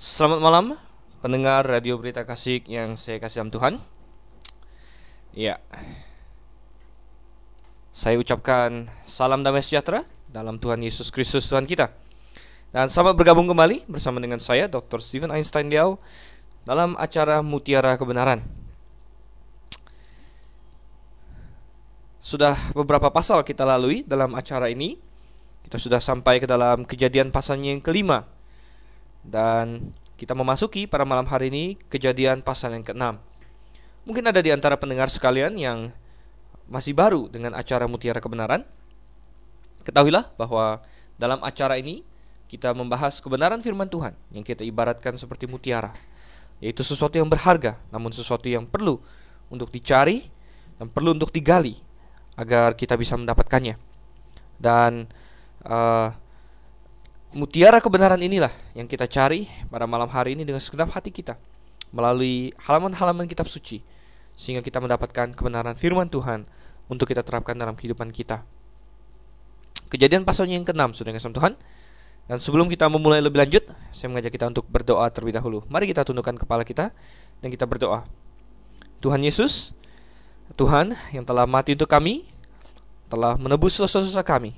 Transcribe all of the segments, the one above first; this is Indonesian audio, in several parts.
Selamat malam pendengar Radio Berita Kasih yang saya kasih dalam Tuhan. Ya. Saya ucapkan salam damai sejahtera dalam Tuhan Yesus Kristus Tuhan kita. Dan selamat bergabung kembali bersama dengan saya Dr. Stephen Einstein Liao dalam acara Mutiara Kebenaran. Sudah beberapa pasal kita lalui dalam acara ini. Kita sudah sampai ke dalam kejadian pasalnya yang kelima dan kita memasuki pada malam hari ini kejadian pasal yang ke-6. Mungkin ada di antara pendengar sekalian yang masih baru dengan acara Mutiara Kebenaran. Ketahuilah bahwa dalam acara ini kita membahas kebenaran firman Tuhan yang kita ibaratkan seperti mutiara, yaitu sesuatu yang berharga, namun sesuatu yang perlu untuk dicari dan perlu untuk digali agar kita bisa mendapatkannya. Dan uh, mutiara kebenaran inilah yang kita cari pada malam hari ini dengan segenap hati kita melalui halaman-halaman kitab suci sehingga kita mendapatkan kebenaran firman Tuhan untuk kita terapkan dalam kehidupan kita. Kejadian pasalnya yang keenam sudah dengan Tuhan. Dan sebelum kita memulai lebih lanjut, saya mengajak kita untuk berdoa terlebih dahulu. Mari kita tundukkan kepala kita dan kita berdoa. Tuhan Yesus, Tuhan yang telah mati untuk kami, telah menebus dosa-dosa kami,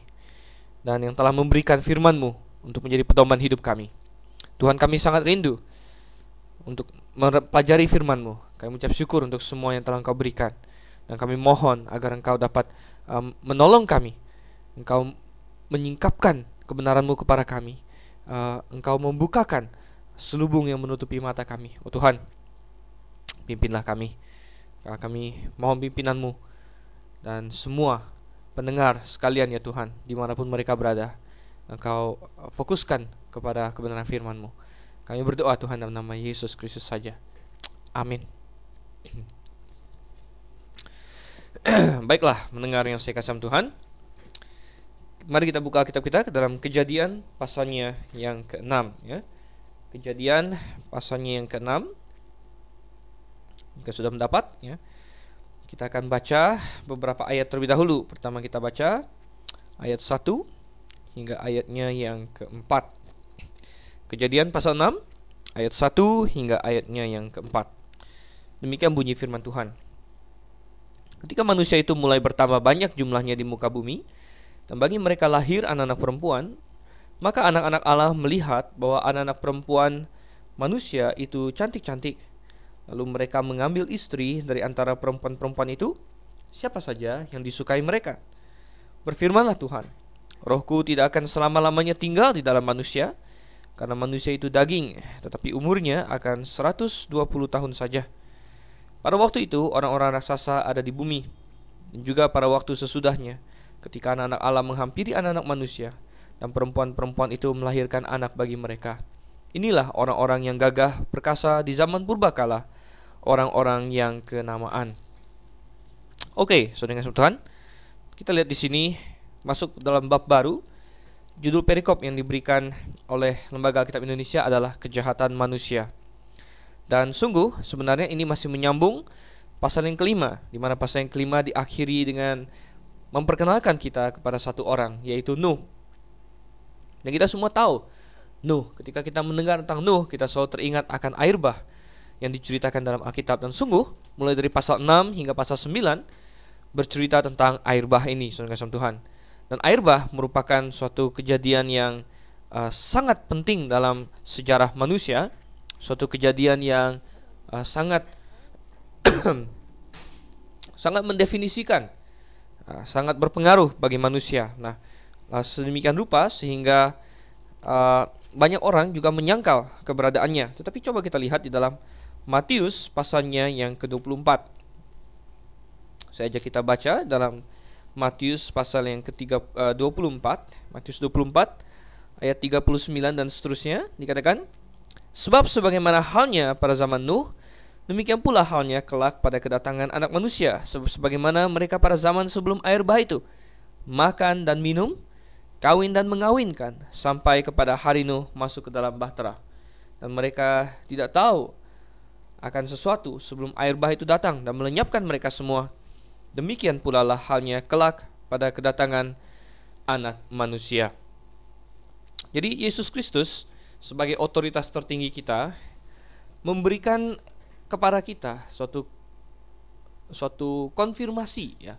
dan yang telah memberikan firman-Mu untuk menjadi pedoman hidup kami. Tuhan kami sangat rindu untuk mempelajari firman-Mu. Kami mengucap syukur untuk semua yang telah Engkau berikan. Dan kami mohon agar Engkau dapat um, menolong kami. Engkau menyingkapkan kebenaran-Mu kepada kami. Uh, engkau membukakan selubung yang menutupi mata kami. Oh Tuhan, pimpinlah kami. Kami mohon pimpinan-Mu dan semua pendengar sekalian ya Tuhan, di mana pun mereka berada. Engkau fokuskan kepada kebenaran firman-Mu. Kami berdoa Tuhan dalam nama Yesus Kristus saja. Amin. Baiklah, mendengar yang saya kasih Tuhan. Mari kita buka kitab kita ke dalam Kejadian pasalnya yang ke-6 ya. Kejadian pasalnya yang ke-6. Jika sudah mendapat ya. Kita akan baca beberapa ayat terlebih dahulu. Pertama kita baca ayat 1 hingga ayatnya yang keempat. Kejadian pasal 6 ayat 1 hingga ayatnya yang keempat. Demikian bunyi firman Tuhan. Ketika manusia itu mulai bertambah banyak jumlahnya di muka bumi, dan bagi mereka lahir anak-anak perempuan, maka anak-anak Allah melihat bahwa anak-anak perempuan manusia itu cantik-cantik. Lalu mereka mengambil istri dari antara perempuan-perempuan itu, siapa saja yang disukai mereka. Berfirmanlah Tuhan, Rohku tidak akan selama-lamanya tinggal di dalam manusia, karena manusia itu daging, tetapi umurnya akan 120 tahun saja. Pada waktu itu, orang-orang raksasa ada di bumi, dan juga pada waktu sesudahnya, ketika anak-anak Allah menghampiri anak-anak manusia, dan perempuan-perempuan itu melahirkan anak bagi mereka. Inilah orang-orang yang gagah perkasa di zaman purbakala, orang-orang yang kenamaan. Oke, saudara Tuhan, kita lihat di sini masuk dalam bab baru. Judul perikop yang diberikan oleh Lembaga Alkitab Indonesia adalah kejahatan manusia. Dan sungguh sebenarnya ini masih menyambung pasal yang kelima, di mana pasal yang kelima diakhiri dengan memperkenalkan kita kepada satu orang, yaitu Nuh. Dan kita semua tahu, Nuh, ketika kita mendengar tentang Nuh, kita selalu teringat akan air bah yang diceritakan dalam Alkitab. Dan sungguh, mulai dari pasal 6 hingga pasal 9, bercerita tentang air bah ini, saudara Tuhan. Dan air bah merupakan suatu kejadian yang uh, sangat penting dalam sejarah manusia, suatu kejadian yang uh, sangat sangat mendefinisikan, uh, sangat berpengaruh bagi manusia. Nah, uh, sedemikian rupa sehingga uh, banyak orang juga menyangkal keberadaannya. Tetapi coba kita lihat di dalam Matius pasalnya yang ke-24. Saya ajak kita baca dalam Matius pasal yang ke-24, eh, Matius 24 ayat 39 dan seterusnya dikatakan, sebab sebagaimana halnya pada zaman Nuh, demikian pula halnya kelak pada kedatangan anak manusia, sebagaimana mereka pada zaman sebelum air bah itu, makan dan minum, kawin dan mengawinkan, sampai kepada hari Nuh masuk ke dalam bahtera. Dan mereka tidak tahu akan sesuatu sebelum air bah itu datang dan melenyapkan mereka semua Demikian pula lah halnya kelak pada kedatangan anak manusia. Jadi Yesus Kristus sebagai otoritas tertinggi kita memberikan kepada kita suatu suatu konfirmasi ya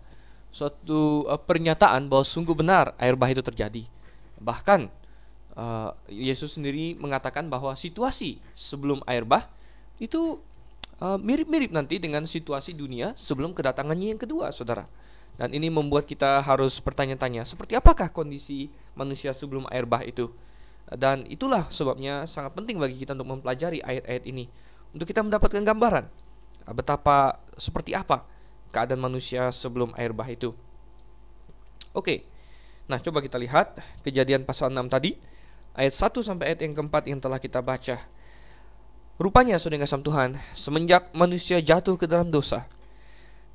suatu uh, pernyataan bahwa sungguh benar air bah itu terjadi bahkan uh, Yesus sendiri mengatakan bahwa situasi sebelum air bah itu mirip mirip-mirip nanti dengan situasi dunia sebelum kedatangannya yang kedua saudara dan ini membuat kita harus bertanya-tanya seperti apakah kondisi manusia sebelum air bah itu dan itulah sebabnya sangat penting bagi kita untuk mempelajari ayat-ayat ini untuk kita mendapatkan gambaran ah, betapa seperti apa keadaan manusia sebelum air bah itu. Oke. Nah, coba kita lihat kejadian pasal 6 tadi ayat 1 sampai ayat yang keempat yang telah kita baca. Rupanya saudara kasih Tuhan, semenjak manusia jatuh ke dalam dosa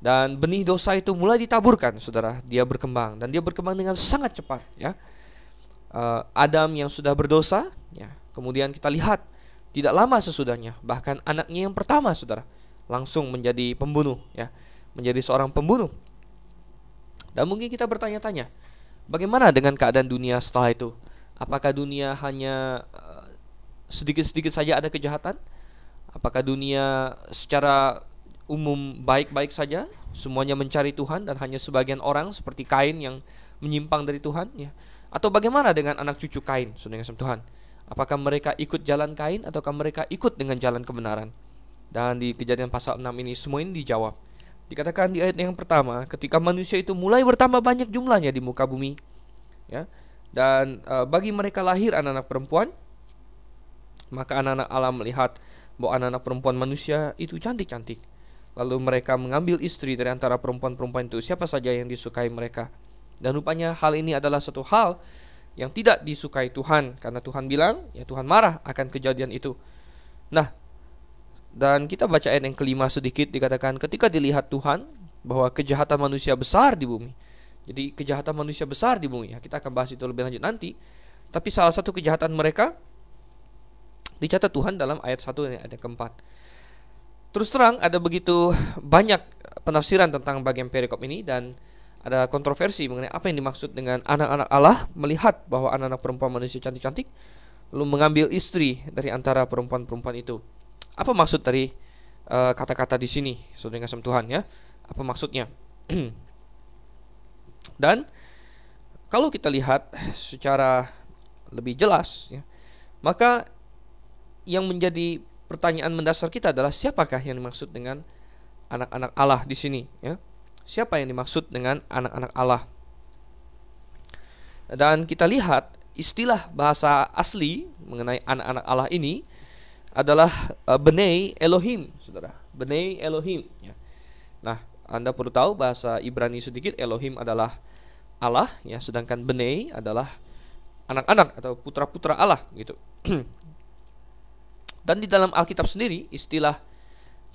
dan benih dosa itu mulai ditaburkan, saudara, dia berkembang dan dia berkembang dengan sangat cepat, ya uh, Adam yang sudah berdosa, ya. Kemudian kita lihat tidak lama sesudahnya, bahkan anaknya yang pertama, saudara, langsung menjadi pembunuh, ya, menjadi seorang pembunuh. Dan mungkin kita bertanya-tanya, bagaimana dengan keadaan dunia setelah itu? Apakah dunia hanya eh, sedikit-sedikit saja ada kejahatan? Apakah dunia secara umum baik-baik saja, semuanya mencari Tuhan dan hanya sebagian orang seperti Kain yang menyimpang dari Tuhan, ya? Atau bagaimana dengan anak cucu Kain, saudara Tuhan? Apakah mereka ikut jalan Kain ataukah mereka ikut dengan jalan kebenaran? Dan di kejadian pasal 6 ini semua ini dijawab. Dikatakan di ayat yang pertama, ketika manusia itu mulai bertambah banyak jumlahnya di muka bumi, ya. Dan e, bagi mereka lahir anak-anak perempuan, maka anak-anak Allah melihat bahwa anak-anak perempuan manusia itu cantik-cantik. Lalu mereka mengambil istri dari antara perempuan-perempuan itu, siapa saja yang disukai mereka dan rupanya hal ini adalah satu hal yang tidak disukai Tuhan karena Tuhan bilang ya Tuhan marah akan kejadian itu. Nah, dan kita baca ayat yang kelima sedikit dikatakan ketika dilihat Tuhan bahwa kejahatan manusia besar di bumi. Jadi kejahatan manusia besar di bumi. Ya, kita akan bahas itu lebih lanjut nanti. Tapi salah satu kejahatan mereka dicatat Tuhan dalam ayat 1 dan ayat keempat. Terus terang ada begitu banyak penafsiran tentang bagian perikop ini dan ada kontroversi mengenai apa yang dimaksud dengan anak-anak Allah melihat bahwa anak-anak perempuan manusia cantik-cantik lalu mengambil istri dari antara perempuan-perempuan itu. Apa maksud dari eh, kata-kata uh, di sini, saudara kasih Tuhan ya? Apa maksudnya? Dan kalau kita lihat secara lebih jelas, ya, maka yang menjadi pertanyaan mendasar kita adalah siapakah yang dimaksud dengan anak-anak Allah di sini, ya? Siapa yang dimaksud dengan anak-anak Allah? Dan kita lihat istilah bahasa asli mengenai anak-anak Allah ini adalah uh, Benei Elohim, saudara. Benei Elohim. Ya. Nah, anda perlu tahu bahasa Ibrani sedikit Elohim adalah Allah, ya, sedangkan Benei adalah anak-anak atau putra-putra Allah, gitu. Dan di dalam Alkitab sendiri istilah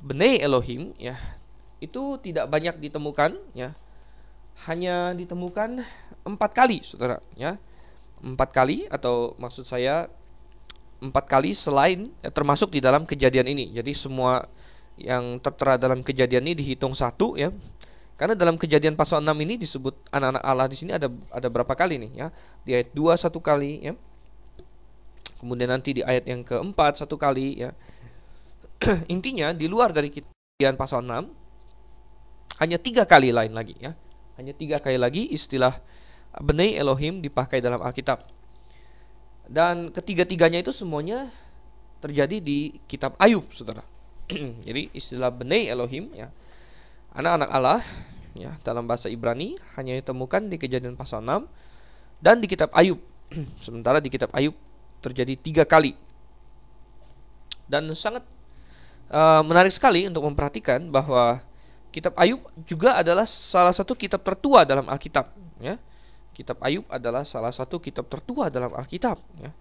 Benei Elohim, ya, itu tidak banyak ditemukan ya. Hanya ditemukan empat kali saudara ya. Empat kali atau maksud saya empat kali selain ya, termasuk di dalam kejadian ini. Jadi semua yang tertera dalam kejadian ini dihitung satu ya. Karena dalam kejadian pasal 6 ini disebut anak-anak Allah di sini ada ada berapa kali nih ya? Di ayat 2 satu kali ya kemudian nanti di ayat yang keempat satu kali ya intinya di luar dari kejadian pasal 6 hanya tiga kali lain lagi ya. Hanya tiga kali lagi istilah Benei Elohim dipakai dalam Alkitab. Dan ketiga-tiganya itu semuanya terjadi di kitab Ayub, Saudara. Jadi istilah Benei Elohim ya. Anak-anak Allah ya dalam bahasa Ibrani hanya ditemukan di Kejadian pasal 6 dan di kitab Ayub. Sementara di kitab Ayub terjadi tiga kali. Dan sangat uh, menarik sekali untuk memperhatikan bahwa Kitab Ayub juga adalah salah satu kitab tertua dalam Alkitab. Ya. Kitab Ayub adalah salah satu kitab tertua dalam Alkitab. Ya.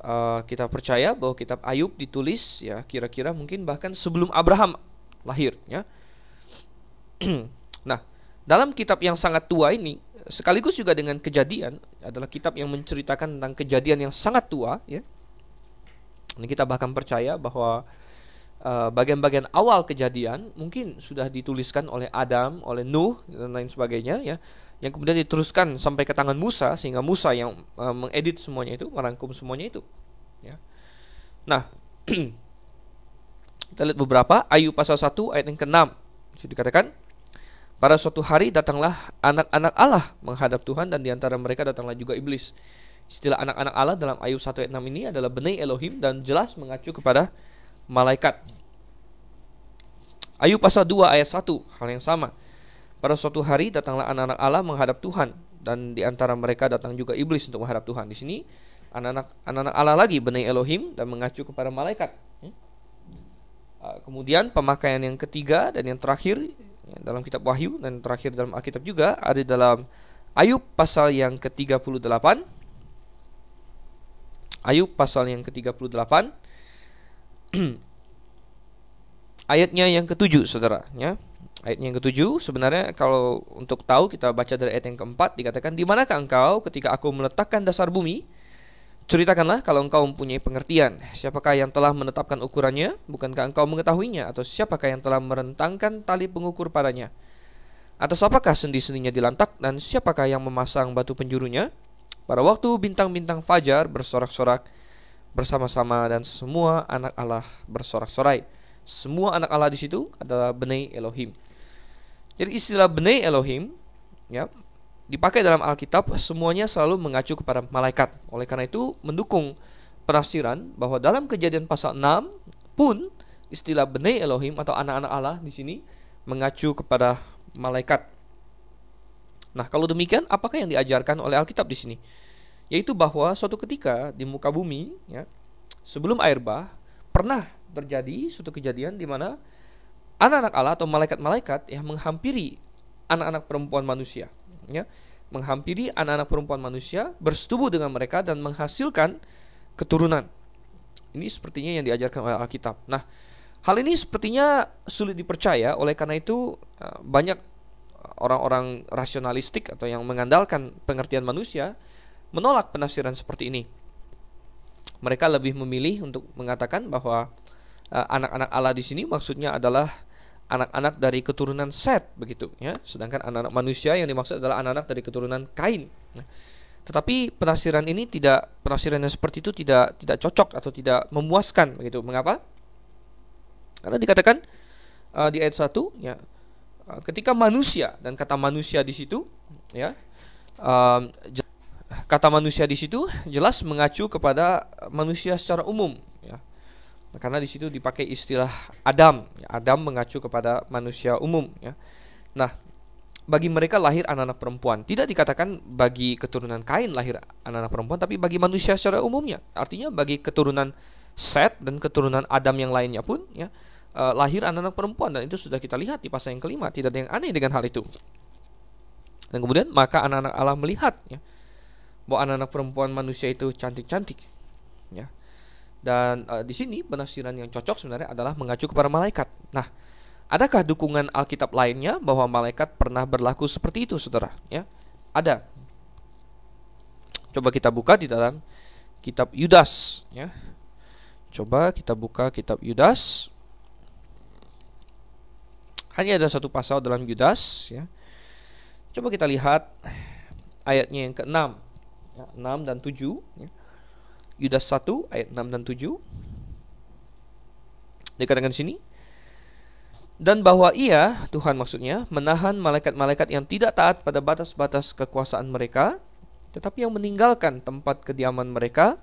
Uh, kita percaya bahwa kitab Ayub ditulis ya kira-kira mungkin bahkan sebelum Abraham lahir. Ya. nah, dalam kitab yang sangat tua ini sekaligus juga dengan kejadian adalah kitab yang menceritakan tentang kejadian yang sangat tua. Ya. Ini kita bahkan percaya bahwa Eh, bagian-bagian awal kejadian mungkin sudah dituliskan oleh Adam, oleh Nuh dan lain sebagainya ya, yang kemudian diteruskan sampai ke tangan Musa sehingga Musa yang uh, mengedit semuanya itu, merangkum semuanya itu. Ya. Nah, kita lihat beberapa Ayub pasal 1 ayat yang ke-6. Itu dikatakan pada suatu hari datanglah anak-anak Allah menghadap Tuhan dan di antara mereka datanglah juga iblis. Istilah anak-anak Allah dalam Ayub 1 ayat 6 ini adalah Benai Elohim dan jelas mengacu kepada malaikat. Ayub pasal 2 ayat 1 hal yang sama. Pada suatu hari datanglah anak-anak Allah menghadap Tuhan dan di antara mereka datang juga iblis untuk menghadap Tuhan. Di sini anak-anak anak-anak Allah lagi Benai Elohim dan mengacu kepada malaikat. Hmm? Ah, kemudian pemakaian yang ketiga dan yang terakhir ya, dalam kitab Wahyu dan terakhir dalam Alkitab juga ada dalam Ayub pasal yang ke-38 Ayub pasal yang ke-38 ayatnya yang ketujuh saudara ya. Ayatnya yang ketujuh sebenarnya kalau untuk tahu kita baca dari ayat yang keempat dikatakan di manakah engkau ketika aku meletakkan dasar bumi Ceritakanlah kalau engkau mempunyai pengertian, siapakah yang telah menetapkan ukurannya? Bukankah engkau mengetahuinya? Atau siapakah yang telah merentangkan tali pengukur padanya? Atas apakah sendi-sendinya dilantak dan siapakah yang memasang batu penjurunya? Pada waktu bintang-bintang fajar bersorak-sorak bersama-sama dan semua anak Allah bersorak-sorai. Semua anak Allah di situ adalah Benai Elohim. Jadi istilah Benai Elohim ya dipakai dalam Alkitab semuanya selalu mengacu kepada malaikat. Oleh karena itu mendukung penafsiran bahwa dalam kejadian pasal 6 pun istilah Bnei Elohim atau anak-anak Allah di sini mengacu kepada malaikat. Nah, kalau demikian apakah yang diajarkan oleh Alkitab di sini? Yaitu bahwa suatu ketika di muka bumi ya, sebelum air bah pernah terjadi suatu kejadian di mana anak-anak Allah atau malaikat-malaikat yang menghampiri anak-anak perempuan manusia ya, menghampiri anak-anak perempuan manusia, bersetubuh dengan mereka dan menghasilkan keturunan. Ini sepertinya yang diajarkan oleh Alkitab. Nah, hal ini sepertinya sulit dipercaya oleh karena itu eh, banyak orang-orang rasionalistik atau yang mengandalkan pengertian manusia menolak penafsiran seperti ini. Mereka lebih memilih untuk mengatakan bahwa eh, anak-anak Allah di sini maksudnya adalah anak-anak dari keturunan Set begitu ya. Sedangkan anak-anak manusia yang dimaksud adalah anak-anak dari keturunan Kain. Nah, tetapi penafsiran ini tidak penafsiran yang seperti itu tidak tidak cocok atau tidak memuaskan begitu. Mengapa? Karena dikatakan uh, di ayat 1 ya uh, ketika manusia dan kata manusia di situ ya um, kata manusia di situ jelas mengacu kepada manusia secara umum karena di situ dipakai istilah Adam. Adam mengacu kepada manusia umum. Ya. Nah, bagi mereka lahir anak-anak perempuan. Tidak dikatakan bagi keturunan Kain lahir anak-anak perempuan, tapi bagi manusia secara umumnya. Artinya bagi keturunan Set dan keturunan Adam yang lainnya pun ya eh, lahir anak-anak perempuan dan itu sudah kita lihat di pasal yang kelima. Tidak ada yang aneh dengan hal itu. Dan kemudian maka anak-anak Allah melihat ya bahwa anak-anak perempuan manusia itu cantik-cantik. Ya dan uh, di sini penafsiran yang cocok sebenarnya adalah mengacu kepada malaikat. Nah, adakah dukungan Alkitab lainnya bahwa malaikat pernah berlaku seperti itu, Saudara? Ya. Ada. Coba kita buka di dalam kitab Yudas, ya. Coba kita buka kitab Yudas. Hanya ada satu pasal dalam Yudas, ya. Coba kita lihat ayatnya yang ke-6. Ya, 6 dan 7, ya. Yudas 1 ayat 6 dan 7 dikatakan di sini dan bahwa ia Tuhan maksudnya menahan malaikat-malaikat yang tidak taat pada batas-batas kekuasaan mereka tetapi yang meninggalkan tempat kediaman mereka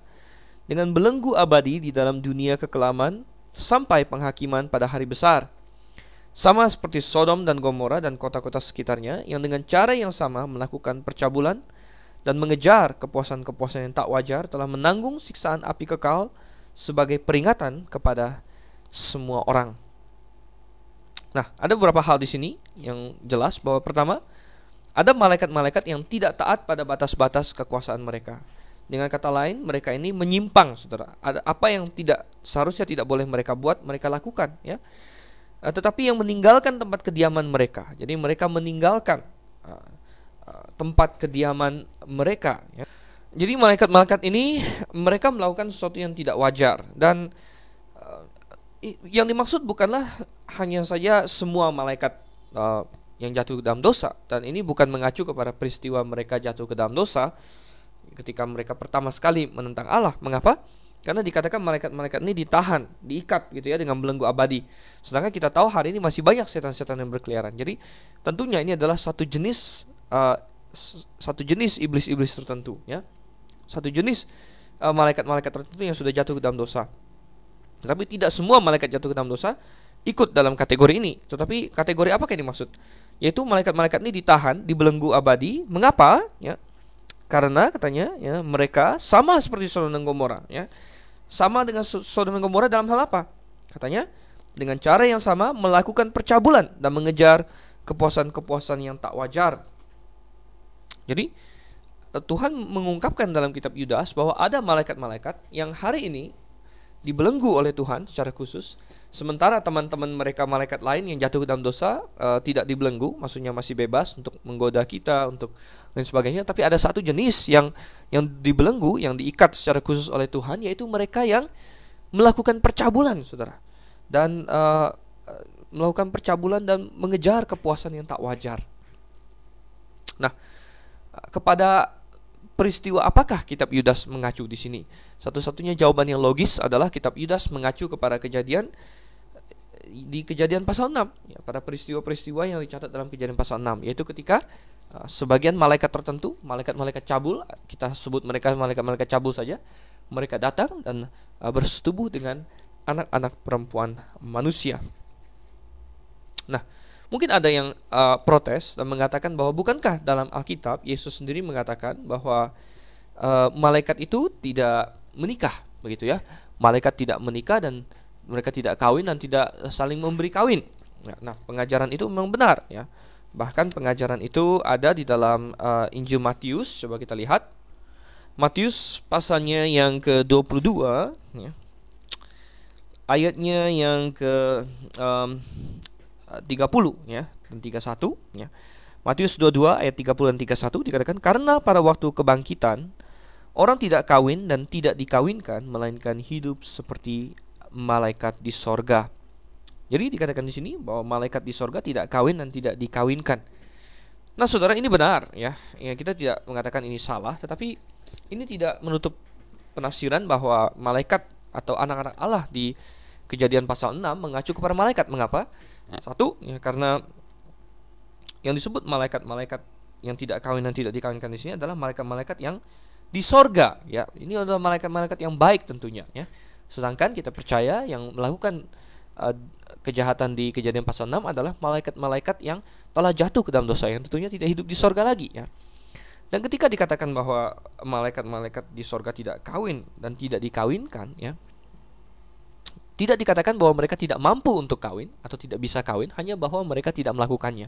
dengan belenggu abadi di dalam dunia kekelaman sampai penghakiman pada hari besar. Sama seperti Sodom dan Gomora dan kota-kota sekitarnya yang dengan cara yang sama melakukan percabulan dan mengejar kepuasan-kepuasan yang tak wajar telah menanggung siksaan api kekal sebagai peringatan kepada semua orang. Nah, ada beberapa hal di sini yang jelas bahwa pertama, ada malaikat-malaikat yang tidak taat pada batas-batas kekuasaan mereka. Dengan kata lain, mereka ini menyimpang, Saudara. Ada apa yang tidak seharusnya tidak boleh mereka buat, mereka lakukan, ya. Eh, tetapi yang meninggalkan tempat kediaman mereka. Jadi mereka meninggalkan tempat kediaman mereka. Ya. Jadi malaikat-malaikat ini mereka melakukan sesuatu yang tidak wajar dan uh, yang dimaksud bukanlah hanya saja semua malaikat uh, yang jatuh ke dalam dosa dan ini bukan mengacu kepada peristiwa mereka jatuh ke dalam dosa ketika mereka pertama sekali menentang Allah. Mengapa? Karena dikatakan malaikat-malaikat ini ditahan, diikat gitu ya dengan belenggu abadi. Sedangkan kita tahu hari ini masih banyak setan-setan yang berkeliaran. Jadi tentunya ini adalah satu jenis uh, satu jenis iblis-iblis tertentu ya. Satu jenis uh, malaikat-malaikat tertentu yang sudah jatuh ke dalam dosa. Tetapi tidak semua malaikat jatuh ke dalam dosa ikut dalam kategori ini. Tetapi kategori apa yang dimaksud? Yaitu malaikat-malaikat ini ditahan, dibelenggu abadi. Mengapa? Ya. Karena katanya ya mereka sama seperti Sodom dan Gomora ya sama dengan Sodom dan Gomora dalam hal apa? Katanya dengan cara yang sama melakukan percabulan dan mengejar kepuasan-kepuasan yang tak wajar. Jadi eh, Tuhan mengungkapkan dalam kitab Yudas bahwa ada malaikat-malaikat yang hari ini dibelenggu oleh Tuhan secara khusus, sementara teman-teman mereka malaikat lain yang jatuh dalam dosa uh, tidak dibelenggu, maksudnya masih bebas untuk menggoda kita, untuk dan sebagainya. Tapi ada satu jenis yang yang dibelenggu, yang diikat secara khusus oleh Tuhan, yaitu mereka yang melakukan percabulan, saudara, dan uh, melakukan percabulan dan mengejar kepuasan yang tak wajar. Nah, kepada peristiwa apakah kitab Yudas mengacu di sini? Satu-satunya jawaban yang logis adalah kitab Yudas mengacu kepada kejadian di kejadian pasal 6 ya, pada peristiwa-peristiwa yang dicatat dalam kejadian pasal 6 yaitu ketika uh, sebagian malaikat tertentu, malaikat-malaikat cabul, kita sebut mereka malaikat-malaikat cabul saja, mereka datang dan uh, bersetubuh dengan anak-anak perempuan manusia. Nah, Mungkin ada yang uh, protes dan mengatakan bahwa bukankah dalam Alkitab Yesus sendiri mengatakan bahwa uh, malaikat itu tidak menikah, begitu ya? Malaikat tidak menikah dan mereka tidak kawin dan tidak saling memberi kawin. Nah, nah pengajaran itu memang benar ya. Bahkan pengajaran itu ada di dalam uh, Injil Matius. Coba kita lihat. Matius pasalnya yang ke-22 ya. Ayatnya yang ke um, 30 ya dan 31 ya. Matius 22 ayat 30 dan 31 dikatakan karena pada waktu kebangkitan orang tidak kawin dan tidak dikawinkan melainkan hidup seperti malaikat di sorga. Jadi dikatakan di sini bahwa malaikat di sorga tidak kawin dan tidak dikawinkan. Nah, saudara ini benar ya. Ya kita tidak mengatakan ini salah, tetapi ini tidak menutup penafsiran bahwa malaikat atau anak-anak Allah di Kejadian pasal 6 mengacu kepada malaikat. Mengapa? Satu, ya karena yang disebut malaikat-malaikat yang tidak kawin dan tidak dikawinkan di sini adalah malaikat-malaikat yang di sorga. Ya, ini adalah malaikat-malaikat yang baik tentunya. Ya, sedangkan kita percaya yang melakukan uh, kejahatan di kejadian pasal 6 adalah malaikat-malaikat yang telah jatuh ke dalam dosa yang tentunya tidak hidup di sorga lagi. Ya. Dan ketika dikatakan bahwa malaikat-malaikat di sorga tidak kawin dan tidak dikawinkan, ya, tidak dikatakan bahwa mereka tidak mampu untuk kawin atau tidak bisa kawin, hanya bahwa mereka tidak melakukannya.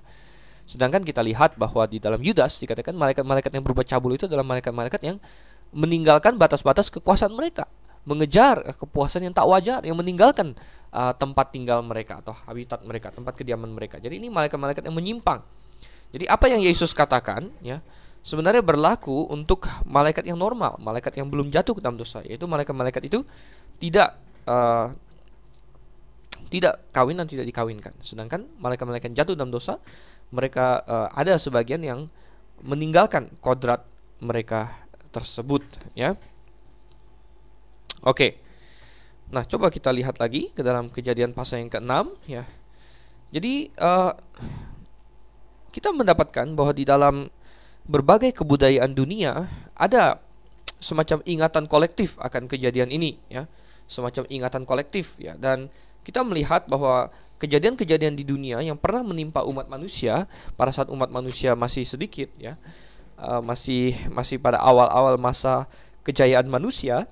Sedangkan kita lihat bahwa di dalam Yudas dikatakan malaikat-malaikat yang berbuat cabul itu adalah malaikat-malaikat yang meninggalkan batas-batas kekuasaan mereka, mengejar kepuasan yang tak wajar, yang meninggalkan uh, tempat tinggal mereka atau habitat mereka, tempat kediaman mereka. Jadi ini malaikat-malaikat yang menyimpang. Jadi apa yang Yesus katakan, ya, sebenarnya berlaku untuk malaikat yang normal, malaikat yang belum jatuh ke dalam dosa, yaitu malaikat-malaikat itu tidak uh, tidak kawin dan tidak dikawinkan. Sedangkan malaikat-malaikat jatuh dalam dosa, mereka uh, ada sebagian yang meninggalkan kodrat mereka tersebut, ya. Oke. Nah, coba kita lihat lagi ke dalam kejadian pasal yang ke-6 ya. Jadi uh, kita mendapatkan bahwa di dalam berbagai kebudayaan dunia ada semacam ingatan kolektif akan kejadian ini ya semacam ingatan kolektif ya dan kita melihat bahwa kejadian-kejadian di dunia yang pernah menimpa umat manusia pada saat umat manusia masih sedikit ya uh, masih masih pada awal-awal masa kejayaan manusia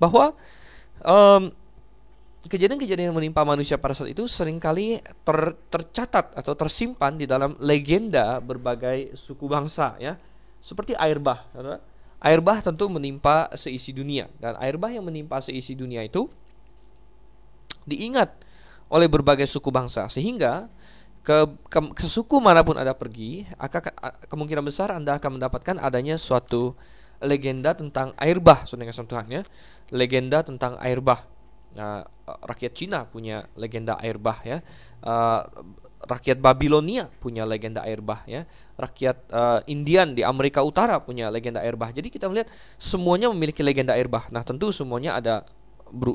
bahwa um, kejadian-kejadian yang menimpa manusia pada saat itu sering kali ter, tercatat atau tersimpan di dalam legenda berbagai suku bangsa ya. Seperti air bah air bah tentu menimpa seisi dunia dan air bah yang menimpa seisi dunia itu diingat oleh berbagai suku bangsa sehingga ke, ke, ke suku mana pun Anda pergi, akan kemungkinan besar Anda akan mendapatkan adanya suatu legenda tentang air bah, saudara Tuhan ya. Legenda tentang air bah. Nah, rakyat Cina punya legenda air bah ya. Uh, rakyat Babilonia punya legenda air bah ya rakyat uh, Indian di Amerika Utara punya legenda air bah jadi kita melihat semuanya memiliki legenda air bah nah tentu semuanya ada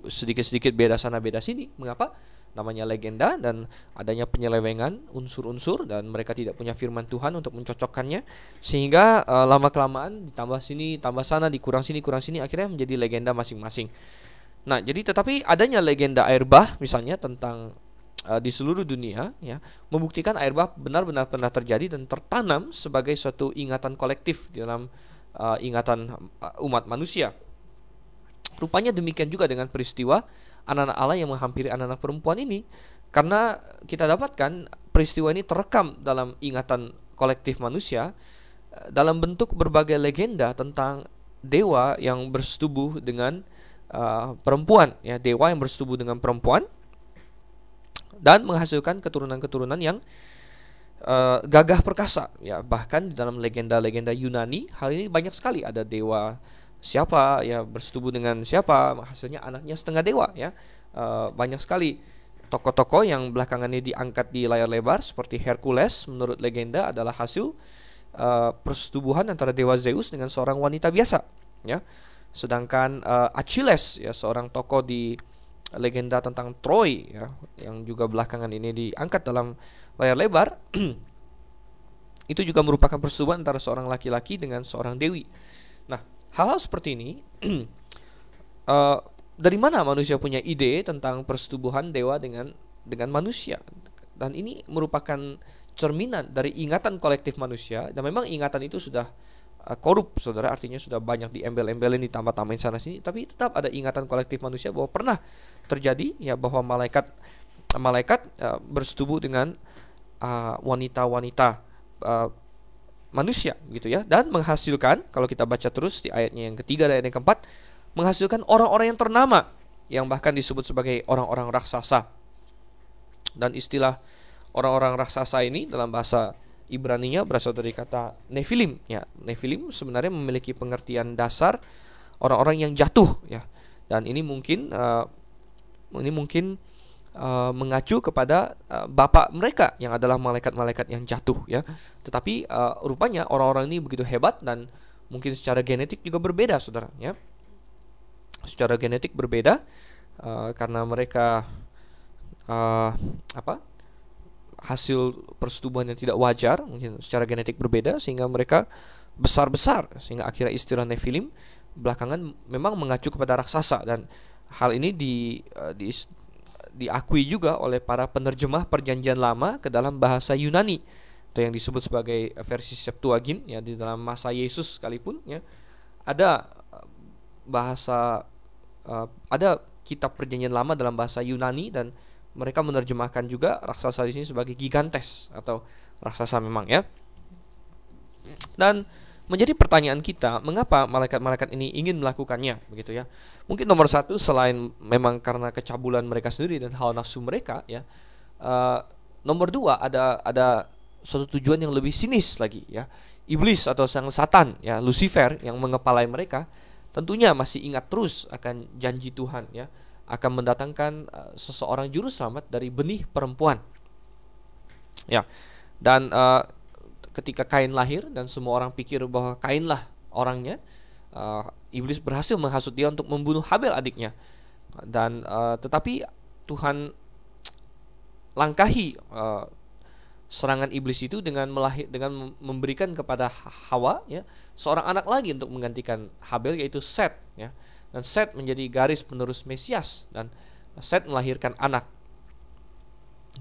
sedikit-sedikit beda sana beda sini mengapa namanya legenda dan adanya penyelewengan unsur-unsur dan mereka tidak punya firman Tuhan untuk mencocokkannya sehingga uh, lama kelamaan ditambah sini tambah sana dikurang sini kurang sini akhirnya menjadi legenda masing-masing. Nah, jadi tetapi adanya legenda air bah misalnya tentang uh, di seluruh dunia ya membuktikan air bah benar-benar pernah terjadi dan tertanam sebagai suatu ingatan kolektif di dalam uh, ingatan umat manusia. Rupanya demikian juga dengan peristiwa anak-anak Allah yang menghampiri anak-anak perempuan ini. Karena kita dapatkan peristiwa ini terekam dalam ingatan kolektif manusia eh, dalam bentuk berbagai legenda tentang dewa yang bersetubuh dengan uh, perempuan ya dewa yang bersetubuh dengan perempuan dan menghasilkan keturunan-keturunan yang uh, gagah perkasa ya bahkan di dalam legenda-legenda Yunani hal ini banyak sekali. Ada dewa siapa ya bersetubuh dengan siapa hasilnya anaknya setengah dewa ya. E, banyak sekali tokoh-tokoh yang belakangan ini diangkat di layar lebar seperti Hercules menurut legenda adalah hasil e, persetubuhan antara dewa Zeus dengan seorang wanita biasa ya. Sedangkan e, Achilles ya seorang tokoh di legenda tentang Troy ya yang juga belakangan ini diangkat dalam layar lebar itu juga merupakan persetubuhan antara seorang laki-laki dengan seorang dewi. Nah hal-hal seperti ini uh, dari mana manusia punya ide tentang persetubuhan dewa dengan dengan manusia? Dan ini merupakan cerminan dari ingatan kolektif manusia. Dan memang ingatan itu sudah uh, korup saudara. Artinya sudah banyak diembel-embelin ditambah-tambahin sana sini. Tapi tetap ada ingatan kolektif manusia bahwa pernah terjadi ya bahwa malaikat malaikat uh, bersetubuh dengan wanita-wanita uh, manusia gitu ya. Dan menghasilkan kalau kita baca terus di ayatnya yang ketiga dan ayat yang keempat menghasilkan orang-orang yang ternama yang bahkan disebut sebagai orang-orang raksasa. Dan istilah orang-orang raksasa ini dalam bahasa Ibrani-nya berasal dari kata Nephilim ya. Nephilim sebenarnya memiliki pengertian dasar orang-orang yang jatuh ya. Dan ini mungkin uh, ini mungkin uh, mengacu kepada uh, bapak mereka yang adalah malaikat-malaikat yang jatuh ya. Tetapi uh, rupanya orang-orang ini begitu hebat dan mungkin secara genetik juga berbeda, saudara ya. Secara genetik berbeda uh, karena mereka uh, apa? hasil persetubuhan yang tidak wajar mungkin secara genetik berbeda sehingga mereka besar-besar sehingga akhirnya istilah Nephilim belakangan memang mengacu kepada raksasa dan hal ini di, di diakui juga oleh para penerjemah perjanjian lama ke dalam bahasa Yunani. Atau yang disebut sebagai versi Septuagint ya di dalam masa Yesus sekalipun ya. Ada eh, bahasa uh, ada kitab perjanjian lama dalam bahasa Yunani dan mereka menerjemahkan juga raksasa di sini sebagai gigantes atau raksasa memang ya. Dan menjadi pertanyaan kita mengapa malaikat-malaikat ini ingin melakukannya begitu ya. Mungkin nomor satu selain memang karena kecabulan mereka sendiri dan hawa nafsu mereka ya uh, nomor dua ada ada suatu tujuan yang lebih sinis lagi ya. Iblis atau sang satan ya Lucifer yang mengepalai mereka tentunya masih ingat terus akan janji Tuhan ya akan mendatangkan uh, seseorang juru selamat dari benih perempuan. Ya dan uh, ketika Kain lahir dan semua orang pikir bahwa Kainlah orangnya, uh, iblis berhasil menghasut dia untuk membunuh Habel adiknya. Dan uh, tetapi Tuhan langkahi uh, serangan iblis itu dengan melahir dengan memberikan kepada Hawa ya seorang anak lagi untuk menggantikan Habel yaitu Set ya. Dan Set menjadi garis penerus Mesias dan Set melahirkan anak.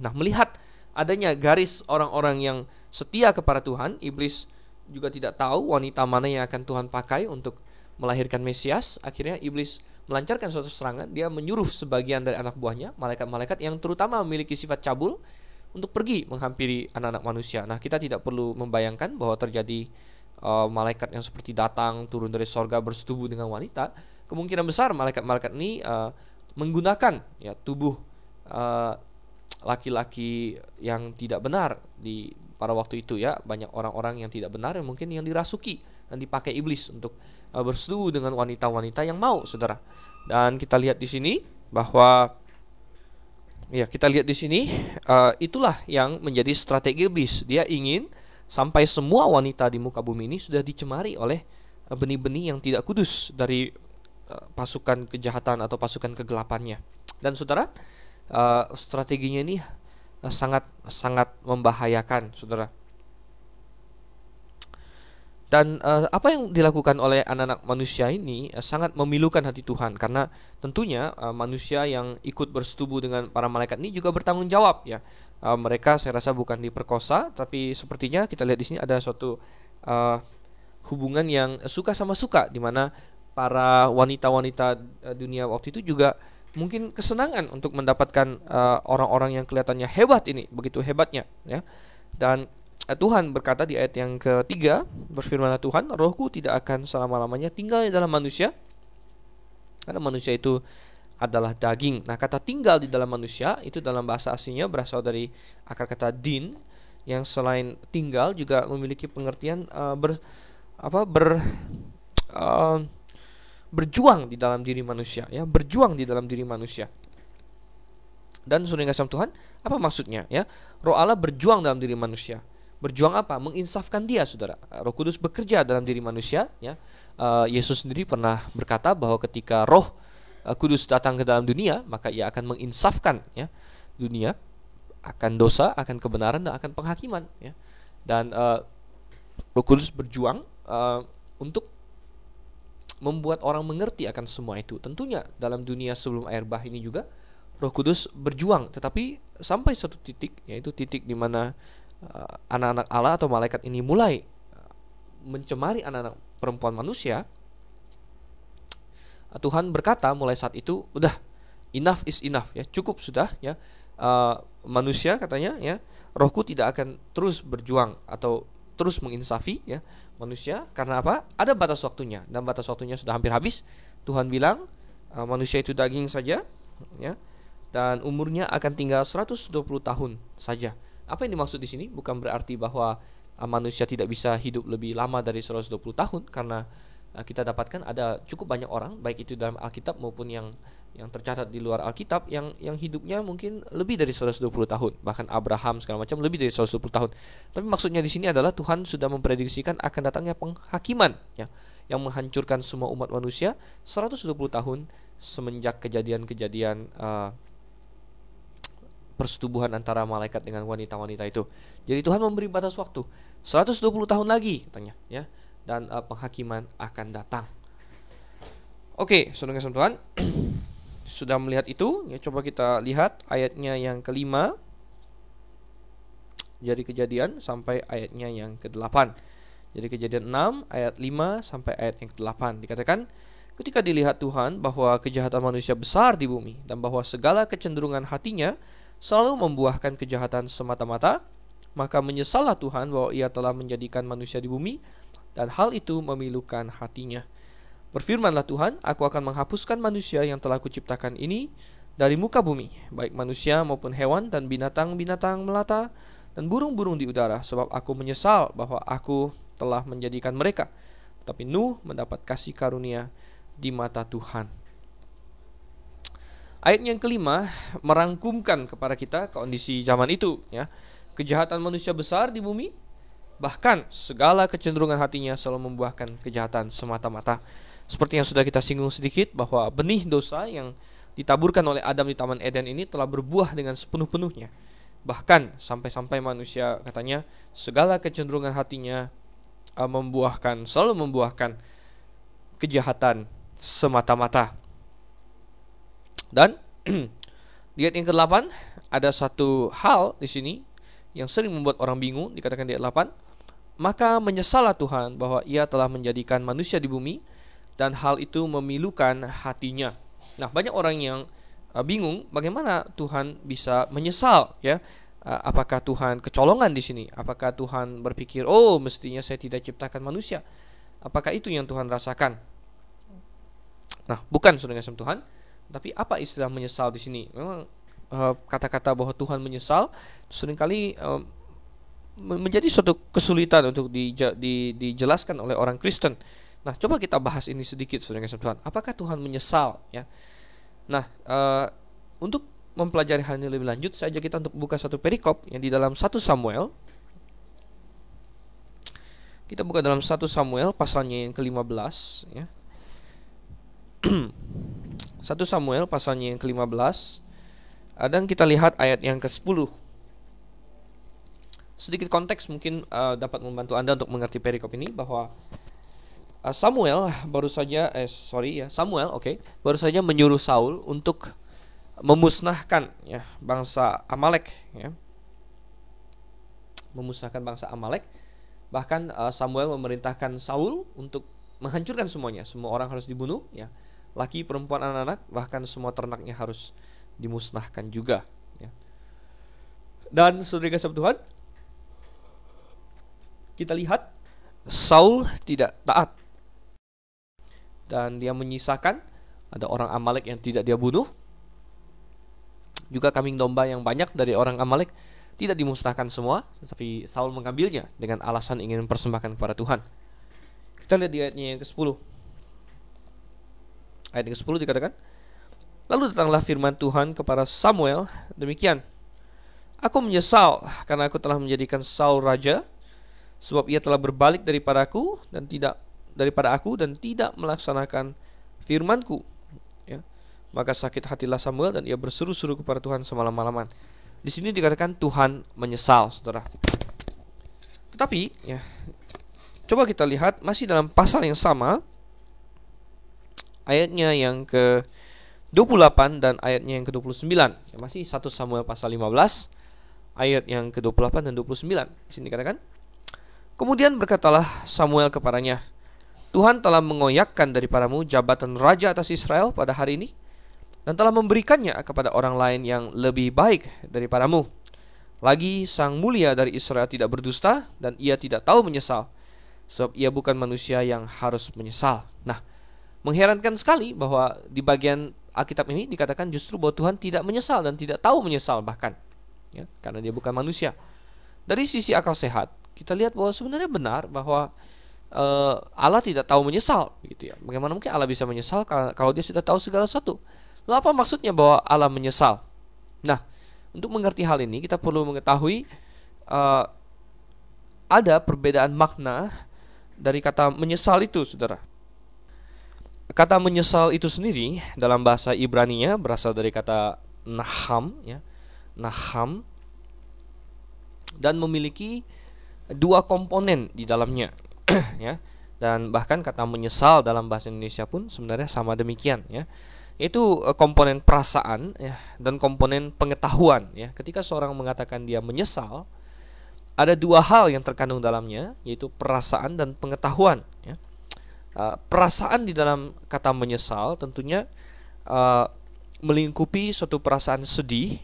Nah, melihat adanya garis orang-orang yang setia kepada Tuhan, iblis juga tidak tahu wanita mana yang akan Tuhan pakai untuk melahirkan Mesias. Akhirnya iblis melancarkan suatu serangan, dia menyuruh sebagian dari anak buahnya, malaikat-malaikat yang terutama memiliki sifat cabul untuk pergi menghampiri anak-anak manusia. Nah, kita tidak perlu membayangkan bahwa terjadi uh, malaikat yang seperti datang turun dari sorga bersetubuh dengan wanita. Kemungkinan besar malaikat-malaikat ini uh, menggunakan ya tubuh uh, laki-laki yang tidak benar di pada waktu itu ya banyak orang-orang yang tidak benar yang mungkin yang dirasuki dan dipakai iblis untuk uh, bersetubuh dengan wanita-wanita yang mau saudara dan kita lihat di sini bahwa Ya, kita lihat di sini uh, itulah yang menjadi strategi iblis. Dia ingin sampai semua wanita di muka bumi ini sudah dicemari oleh uh, benih-benih yang tidak kudus dari uh, pasukan kejahatan atau pasukan kegelapannya. Dan saudara, uh, strateginya ini sangat sangat membahayakan, saudara. Dan uh, apa yang dilakukan oleh anak-anak manusia ini uh, sangat memilukan hati Tuhan karena tentunya uh, manusia yang ikut bersetubuh dengan para malaikat ini juga bertanggung jawab ya. Uh, mereka saya rasa bukan diperkosa tapi sepertinya kita lihat di sini ada suatu uh, hubungan yang suka sama suka di mana para wanita-wanita dunia waktu itu juga mungkin kesenangan untuk mendapatkan orang-orang uh, yang kelihatannya hebat ini begitu hebatnya ya. Dan Eh, Tuhan berkata di ayat yang ketiga, berfirmanlah Tuhan, rohku tidak akan selama-lamanya tinggal di dalam manusia, karena manusia itu adalah daging. Nah, kata tinggal di dalam manusia itu dalam bahasa aslinya berasal dari akar kata din yang selain tinggal juga memiliki pengertian uh, ber apa ber uh, berjuang di dalam diri manusia ya, berjuang di dalam diri manusia. Dan sudah kasih Tuhan, apa maksudnya ya? Roh Allah berjuang dalam diri manusia berjuang apa? Menginsafkan dia, saudara. Roh Kudus bekerja dalam diri manusia. Ya, uh, Yesus sendiri pernah berkata bahwa ketika Roh uh, Kudus datang ke dalam dunia, maka ia akan menginsafkan ya dunia akan dosa, akan kebenaran dan akan penghakiman. Ya. Dan uh, Roh Kudus berjuang uh, untuk membuat orang mengerti akan semua itu. Tentunya dalam dunia sebelum air bah ini juga Roh Kudus berjuang, tetapi sampai satu titik, yaitu titik di mana Eh, anak-anak Allah atau malaikat ini mulai eh, mencemari anak-anak perempuan manusia, eh, Tuhan berkata mulai saat itu udah enough is enough ya. Cukup sudah ya. Uh, manusia katanya ya rohku tidak akan terus berjuang atau terus menginsafi ya manusia. Karena apa? Ada batas waktunya. Dan batas waktunya sudah hampir habis. Tuhan bilang uh, manusia itu daging saja ya dan umurnya akan tinggal 120 tahun saja. Apa yang dimaksud di sini? Bukan berarti bahwa uh, manusia tidak bisa hidup lebih lama dari 120 tahun. Karena uh, kita dapatkan ada cukup banyak orang baik itu dalam Alkitab maupun yang yang tercatat di luar Alkitab yang yang hidupnya mungkin lebih dari 120 tahun bahkan Abraham segala macam lebih dari 120 tahun tapi maksudnya di sini adalah Tuhan sudah memprediksikan akan datangnya penghakiman ya yang menghancurkan semua umat manusia 120 tahun semenjak kejadian-kejadian uh, persetubuhan antara malaikat dengan wanita-wanita itu. Jadi Tuhan memberi batas waktu 120 tahun lagi katanya ya dan uh, penghakiman akan datang. Oke, saudara Tuhan sudah melihat itu ya coba kita lihat ayatnya yang kelima jadi kejadian sampai ayatnya yang ke-8. Jadi kejadian 6 ayat 5 sampai ayat yang ke-8 dikatakan ketika dilihat Tuhan bahwa kejahatan manusia besar di bumi dan bahwa segala kecenderungan hatinya selalu membuahkan kejahatan semata-mata, maka menyesallah Tuhan bahwa ia telah menjadikan manusia di bumi, dan hal itu memilukan hatinya. Berfirmanlah Tuhan, aku akan menghapuskan manusia yang telah kuciptakan ini dari muka bumi, baik manusia maupun hewan dan binatang-binatang melata dan burung-burung di udara, sebab aku menyesal bahwa aku telah menjadikan mereka. Tapi Nuh mendapat kasih karunia di mata Tuhan. Ayat yang kelima merangkumkan kepada kita kondisi zaman itu ya. Kejahatan manusia besar di bumi bahkan segala kecenderungan hatinya selalu membuahkan kejahatan semata-mata. Seperti yang sudah kita singgung sedikit bahwa benih dosa yang ditaburkan oleh Adam di Taman Eden ini telah berbuah dengan sepenuh-penuhnya. Bahkan sampai-sampai manusia katanya segala kecenderungan hatinya uh, membuahkan selalu membuahkan kejahatan semata-mata. Dan di ayat yang ke-8 ada satu hal di sini yang sering membuat orang bingung dikatakan di ayat 8 maka menyesallah Tuhan bahwa ia telah menjadikan manusia di bumi dan hal itu memilukan hatinya. Nah, banyak orang yang uh, bingung bagaimana Tuhan bisa menyesal ya. Uh, apakah Tuhan kecolongan di sini? Apakah Tuhan berpikir, "Oh, mestinya saya tidak ciptakan manusia?" Apakah itu yang Tuhan rasakan? Nah, bukan saudara Tuhan. Tapi apa istilah menyesal di sini? Memang eh, kata-kata uh, bahwa Tuhan menyesal sering kali uh, menjadi suatu kesulitan untuk di, di, dijelaskan oleh orang Kristen. Nah, coba kita bahas ini sedikit, saudara Tuhan. Apakah Tuhan menyesal? Ya. Nah, uh, untuk mempelajari hal ini lebih lanjut, saya ajak kita untuk buka satu perikop yang di dalam 1 Samuel. Kita buka dalam 1 Samuel pasalnya yang ke-15 ya. 1 Samuel pasalnya yang ke-15 dan kita lihat ayat yang ke-10. Sedikit konteks mungkin uh, dapat membantu Anda untuk mengerti perikop ini bahwa Samuel baru saja eh sorry ya, Samuel oke, okay, baru saja menyuruh Saul untuk memusnahkan ya bangsa Amalek ya. Memusnahkan bangsa Amalek. Bahkan uh, Samuel memerintahkan Saul untuk menghancurkan semuanya. Semua orang harus dibunuh ya. Laki, perempuan, anak-anak, bahkan semua ternaknya harus dimusnahkan juga ya. Dan saudara kasih Tuhan, kita lihat Saul tidak taat dan dia menyisakan ada orang Amalek yang tidak dia bunuh juga kambing domba yang banyak dari orang Amalek tidak dimusnahkan semua, tetapi Saul mengambilnya dengan alasan ingin mempersembahkan kepada Tuhan. Kita lihat di ayatnya yang ke-10. Ayat yang ke-10 dikatakan, Lalu datanglah firman Tuhan kepada Samuel, demikian, Aku menyesal karena aku telah menjadikan Saul raja, sebab ia telah berbalik daripada aku dan tidak daripada aku dan tidak melaksanakan firmanku. Maka sakit hatilah Samuel dan ia berseru-seru kepada Tuhan semalam-malaman. Di sini dikatakan Tuhan menyesal, saudara. Tetapi, ya, coba kita lihat masih dalam pasal yang sama, ayatnya yang ke 28 dan ayatnya yang ke-29. Ya, masih satu Samuel pasal 15 ayat yang ke-28 dan 29. Di sini dikatakan, Kemudian berkatalah Samuel kepadanya, Tuhan telah mengoyakkan daripadamu jabatan raja atas Israel pada hari ini dan telah memberikannya kepada orang lain yang lebih baik daripadamu. Lagi sang mulia dari Israel tidak berdusta dan ia tidak tahu menyesal sebab ia bukan manusia yang harus menyesal. Nah, mengherankan sekali bahwa di bagian Alkitab ini dikatakan justru bahwa Tuhan tidak menyesal dan tidak tahu menyesal bahkan ya, karena dia bukan manusia. Dari sisi akal sehat, kita lihat bahwa sebenarnya benar bahwa uh, Allah tidak tahu menyesal gitu ya. Bagaimana mungkin Allah bisa menyesal kalau dia sudah tahu segala sesuatu? Lalu apa maksudnya bahwa Allah menyesal? Nah, untuk mengerti hal ini kita perlu mengetahui uh, ada perbedaan makna dari kata menyesal itu, saudara. Kata menyesal itu sendiri dalam bahasa Ibrani-nya berasal dari kata naham, ya, naham, dan memiliki dua komponen di dalamnya, ya. Dan bahkan kata menyesal dalam bahasa Indonesia pun sebenarnya sama demikian, ya. Itu eh, komponen perasaan ya dan komponen pengetahuan ya. Ketika seorang mengatakan dia menyesal ada dua hal yang terkandung dalamnya yaitu perasaan dan pengetahuan ya. Uh, perasaan di dalam kata menyesal tentunya uh, melingkupi suatu perasaan sedih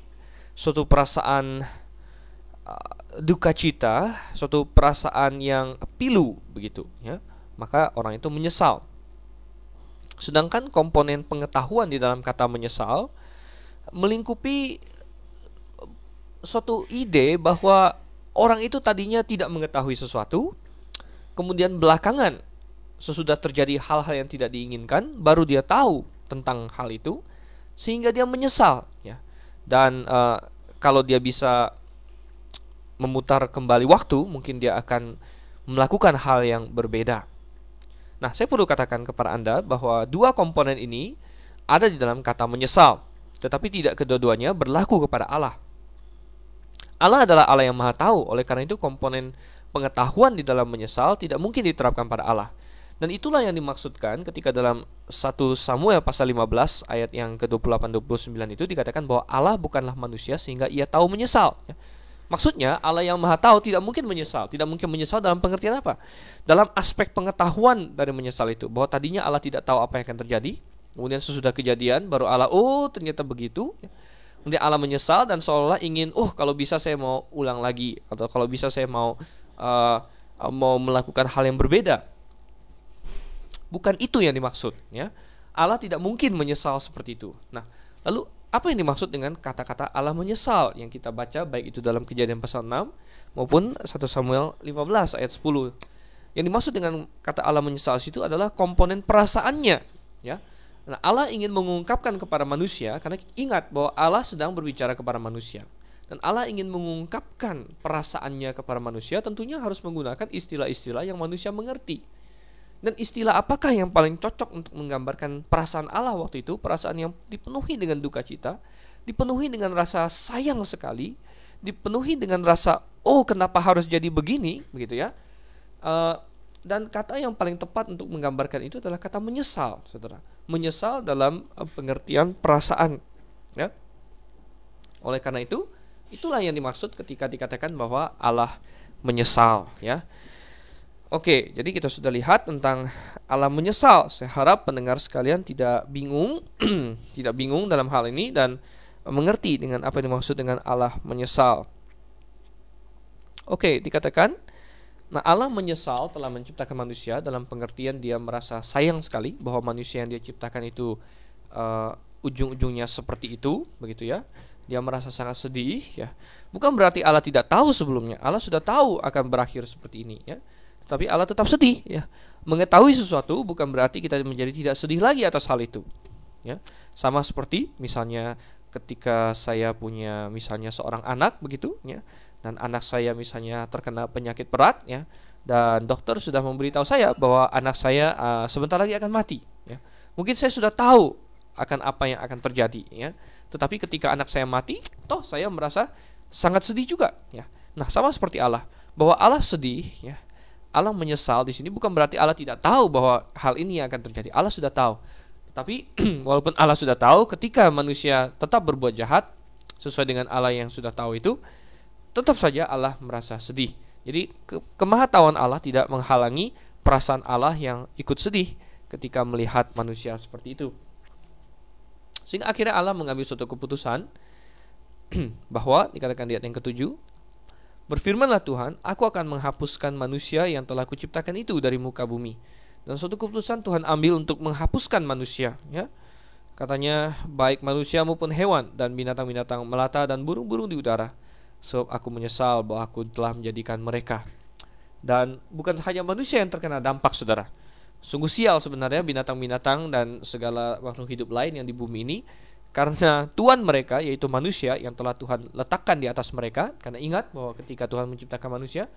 suatu perasaan duka cita suatu perasaan yang pilu begitu ya maka orang itu menyesal Sedangkan komponen pengetahuan di dalam kata menyesal melingkupi suatu ide bahwa orang itu tadinya tidak mengetahui sesuatu, kemudian belakangan sesudah terjadi hal-hal yang tidak diinginkan, baru dia tahu tentang hal itu, sehingga dia menyesal, ya. Dan uh, kalau dia bisa memutar kembali waktu, mungkin dia akan melakukan hal yang berbeda. Nah, saya perlu katakan kepada Anda bahwa dua komponen ini ada di dalam kata menyesal, tetapi tidak kedua-duanya berlaku kepada Allah. Allah adalah Allah yang Maha Tahu, oleh karena itu komponen pengetahuan di dalam menyesal tidak mungkin diterapkan pada Allah. Dan itulah yang dimaksudkan ketika dalam 1 Samuel pasal 15 ayat yang ke-28 29 itu dikatakan bahwa Allah bukanlah manusia sehingga ia tahu menyesal. Maksudnya Allah yang maha tahu tidak mungkin menyesal. Tidak mungkin menyesal dalam pengertian apa? Dalam aspek pengetahuan dari menyesal itu. Bahwa tadinya Allah tidak tahu apa yang akan terjadi. Kemudian sesudah kejadian baru Allah Oh ternyata begitu. Kemudian Allah menyesal dan seolah-olah ingin Oh kalau bisa saya mau ulang lagi. Atau kalau bisa saya mau uh, Mau melakukan hal yang berbeda. Bukan itu yang dimaksud ya. Allah tidak mungkin menyesal seperti itu. Nah lalu apa yang dimaksud dengan kata-kata Allah menyesal yang kita baca baik itu dalam kejadian pasal 6 maupun 1 Samuel 15 ayat 10. Yang dimaksud dengan kata Allah menyesal itu adalah komponen perasaannya, ya. Nah, Allah ingin mengungkapkan kepada manusia karena ingat bahwa Allah sedang berbicara kepada manusia. Dan Allah ingin mengungkapkan perasaannya kepada manusia tentunya harus menggunakan istilah-istilah yang manusia mengerti. Dan istilah apakah yang paling cocok untuk menggambarkan perasaan Allah waktu itu? Perasaan yang dipenuhi dengan duka cita, dipenuhi dengan rasa sayang sekali, dipenuhi dengan rasa oh kenapa harus jadi begini, begitu ya. Uh, dan kata yang paling tepat untuk menggambarkan itu adalah kata menyesal, saudara. Menyesal dalam eh, pengertian perasaan. Ya. Oleh karena itu, itulah yang dimaksud ketika dikatakan bahwa Allah menyesal. Ya. Oke, jadi kita sudah lihat tentang Allah menyesal. Saya harap pendengar sekalian tidak bingung, tidak bingung dalam hal ini dan mengerti dengan apa yang dimaksud dengan Allah menyesal. Oke, dikatakan Nah, Allah menyesal telah menciptakan manusia dalam pengertian dia merasa sayang sekali bahwa manusia yang dia ciptakan itu uh, ujung-ujungnya seperti itu, begitu ya. Dia merasa sangat sedih, ya. Bukan berarti Allah tidak tahu sebelumnya. Allah sudah tahu akan berakhir seperti ini, ya. Tapi Allah tetap sedih, ya. Mengetahui sesuatu bukan berarti kita menjadi tidak sedih lagi atas hal itu, ya. Sama seperti misalnya ketika saya punya misalnya seorang anak begitu, ya dan anak saya misalnya terkena penyakit berat ya dan dokter sudah memberitahu saya bahwa anak saya uh, sebentar lagi akan mati ya mungkin saya sudah tahu akan apa yang akan terjadi ya tetapi ketika anak saya mati toh saya merasa sangat sedih juga ya nah sama seperti Allah bahwa Allah sedih ya Allah menyesal di sini bukan berarti Allah tidak tahu bahwa hal ini akan terjadi Allah sudah tahu tapi walaupun Allah sudah tahu ketika manusia tetap berbuat jahat sesuai dengan Allah yang sudah tahu itu tetap saja Allah merasa sedih. Jadi ke kemahatauan Allah tidak menghalangi perasaan Allah yang ikut sedih ketika melihat manusia seperti itu. Sehingga akhirnya Allah mengambil suatu keputusan bahwa dikatakan di ayat yang ketujuh, Berfirmanlah Tuhan, aku akan menghapuskan manusia yang telah kuciptakan itu dari muka bumi. Dan suatu keputusan Tuhan ambil untuk menghapuskan manusia, ya. Katanya baik manusia maupun hewan dan binatang-binatang melata dan burung-burung di udara sebab aku menyesal bahwa aku telah menjadikan mereka. Dan bukan hanya manusia yang terkena dampak, saudara. Sungguh sial sebenarnya binatang-binatang dan segala makhluk hidup lain yang di bumi ini karena Tuhan mereka yaitu manusia yang telah Tuhan letakkan di atas mereka karena ingat bahwa ketika Tuhan menciptakan manusia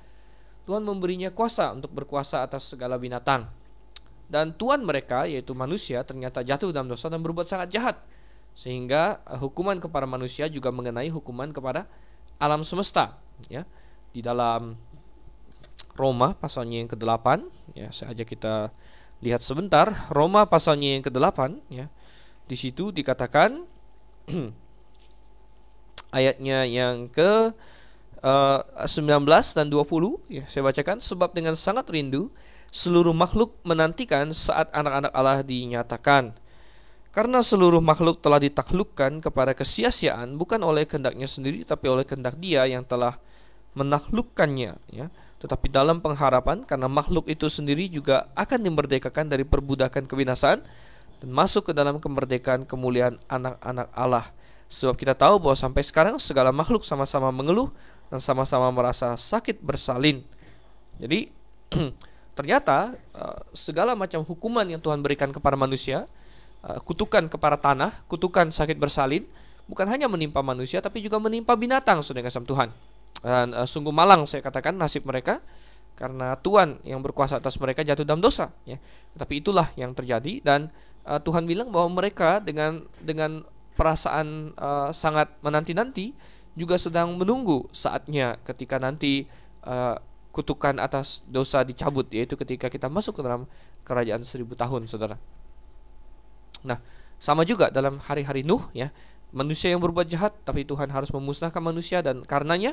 Tuhan memberinya kuasa untuk berkuasa atas segala binatang. Dan Tuhan mereka yaitu manusia ternyata jatuh dalam dosa dan berbuat sangat jahat. Sehingga eh, hukuman kepada manusia juga mengenai hukuman kepada alam semesta ya. Di dalam Roma pasalnya yang ke-8 ya saya ajak kita lihat sebentar. Roma pasalnya yang ke-8 ya di situ dikatakan ayatnya yang ke uh, eh, 19 dan 20 ya saya bacakan sebab dengan sangat rindu seluruh makhluk menantikan saat anak-anak Allah dinyatakan karena seluruh makhluk telah ditaklukkan kepada kesia-siaan bukan oleh kehendaknya sendiri tapi oleh kehendak Dia yang telah menaklukkannya ya. Tetapi dalam pengharapan karena makhluk itu sendiri juga akan dimerdekakan dari perbudakan kebinasaan dan masuk ke dalam kemerdekaan kemuliaan anak-anak Allah. Sebab kita tahu bahwa sampai sekarang segala makhluk sama-sama mengeluh dan sama-sama merasa sakit bersalin. Jadi ternyata eh, segala macam hukuman yang Tuhan berikan kepada manusia Eh, kutukan kepada tanah, kutukan sakit bersalin, bukan hanya menimpa manusia tapi juga menimpa binatang saudara kasih Tuhan. Dan uh, sungguh malang saya katakan nasib mereka karena Tuhan yang berkuasa atas mereka jatuh dalam dosa ya. Tapi itulah yang terjadi dan uh, Tuhan bilang bahwa mereka dengan dengan perasaan uh, sangat menanti-nanti juga sedang menunggu saatnya ketika nanti uh, kutukan atas dosa dicabut yaitu ketika kita masuk ke dalam kerajaan seribu tahun saudara. Nah, sama juga dalam hari-hari Nuh ya. Manusia yang berbuat jahat tapi Tuhan harus memusnahkan manusia dan karenanya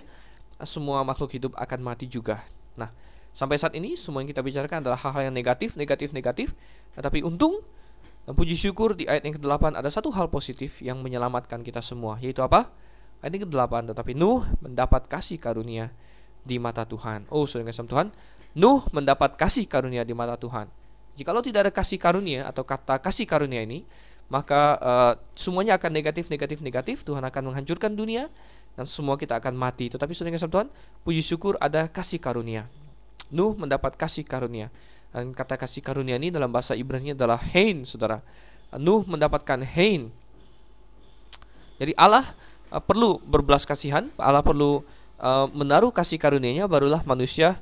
semua makhluk hidup akan mati juga. Nah, sampai saat ini semua yang kita bicarakan adalah hal-hal yang negatif, negatif, negatif. Nah, tapi untung puji syukur di ayat yang ke-8 ada satu hal positif yang menyelamatkan kita semua, yaitu apa? Ayat yang ke-8, tetapi Nuh mendapat kasih karunia di mata Tuhan. Oh, saudara kasih Tuhan, Nuh mendapat kasih karunia di mata Tuhan. Jikalau tidak ada kasih karunia atau kata kasih karunia ini, maka uh, semuanya akan negatif, negatif, negatif. Tuhan akan menghancurkan dunia dan semua kita akan mati. Tetapi saudara kasih Tuhan, puji syukur ada kasih karunia. Nuh mendapat kasih karunia. Dan kata kasih karunia ini dalam bahasa Ibrani adalah hein, saudara. Nuh mendapatkan Hein. Jadi Allah uh, perlu berbelas kasihan, Allah perlu uh, menaruh kasih karunia-Nya barulah manusia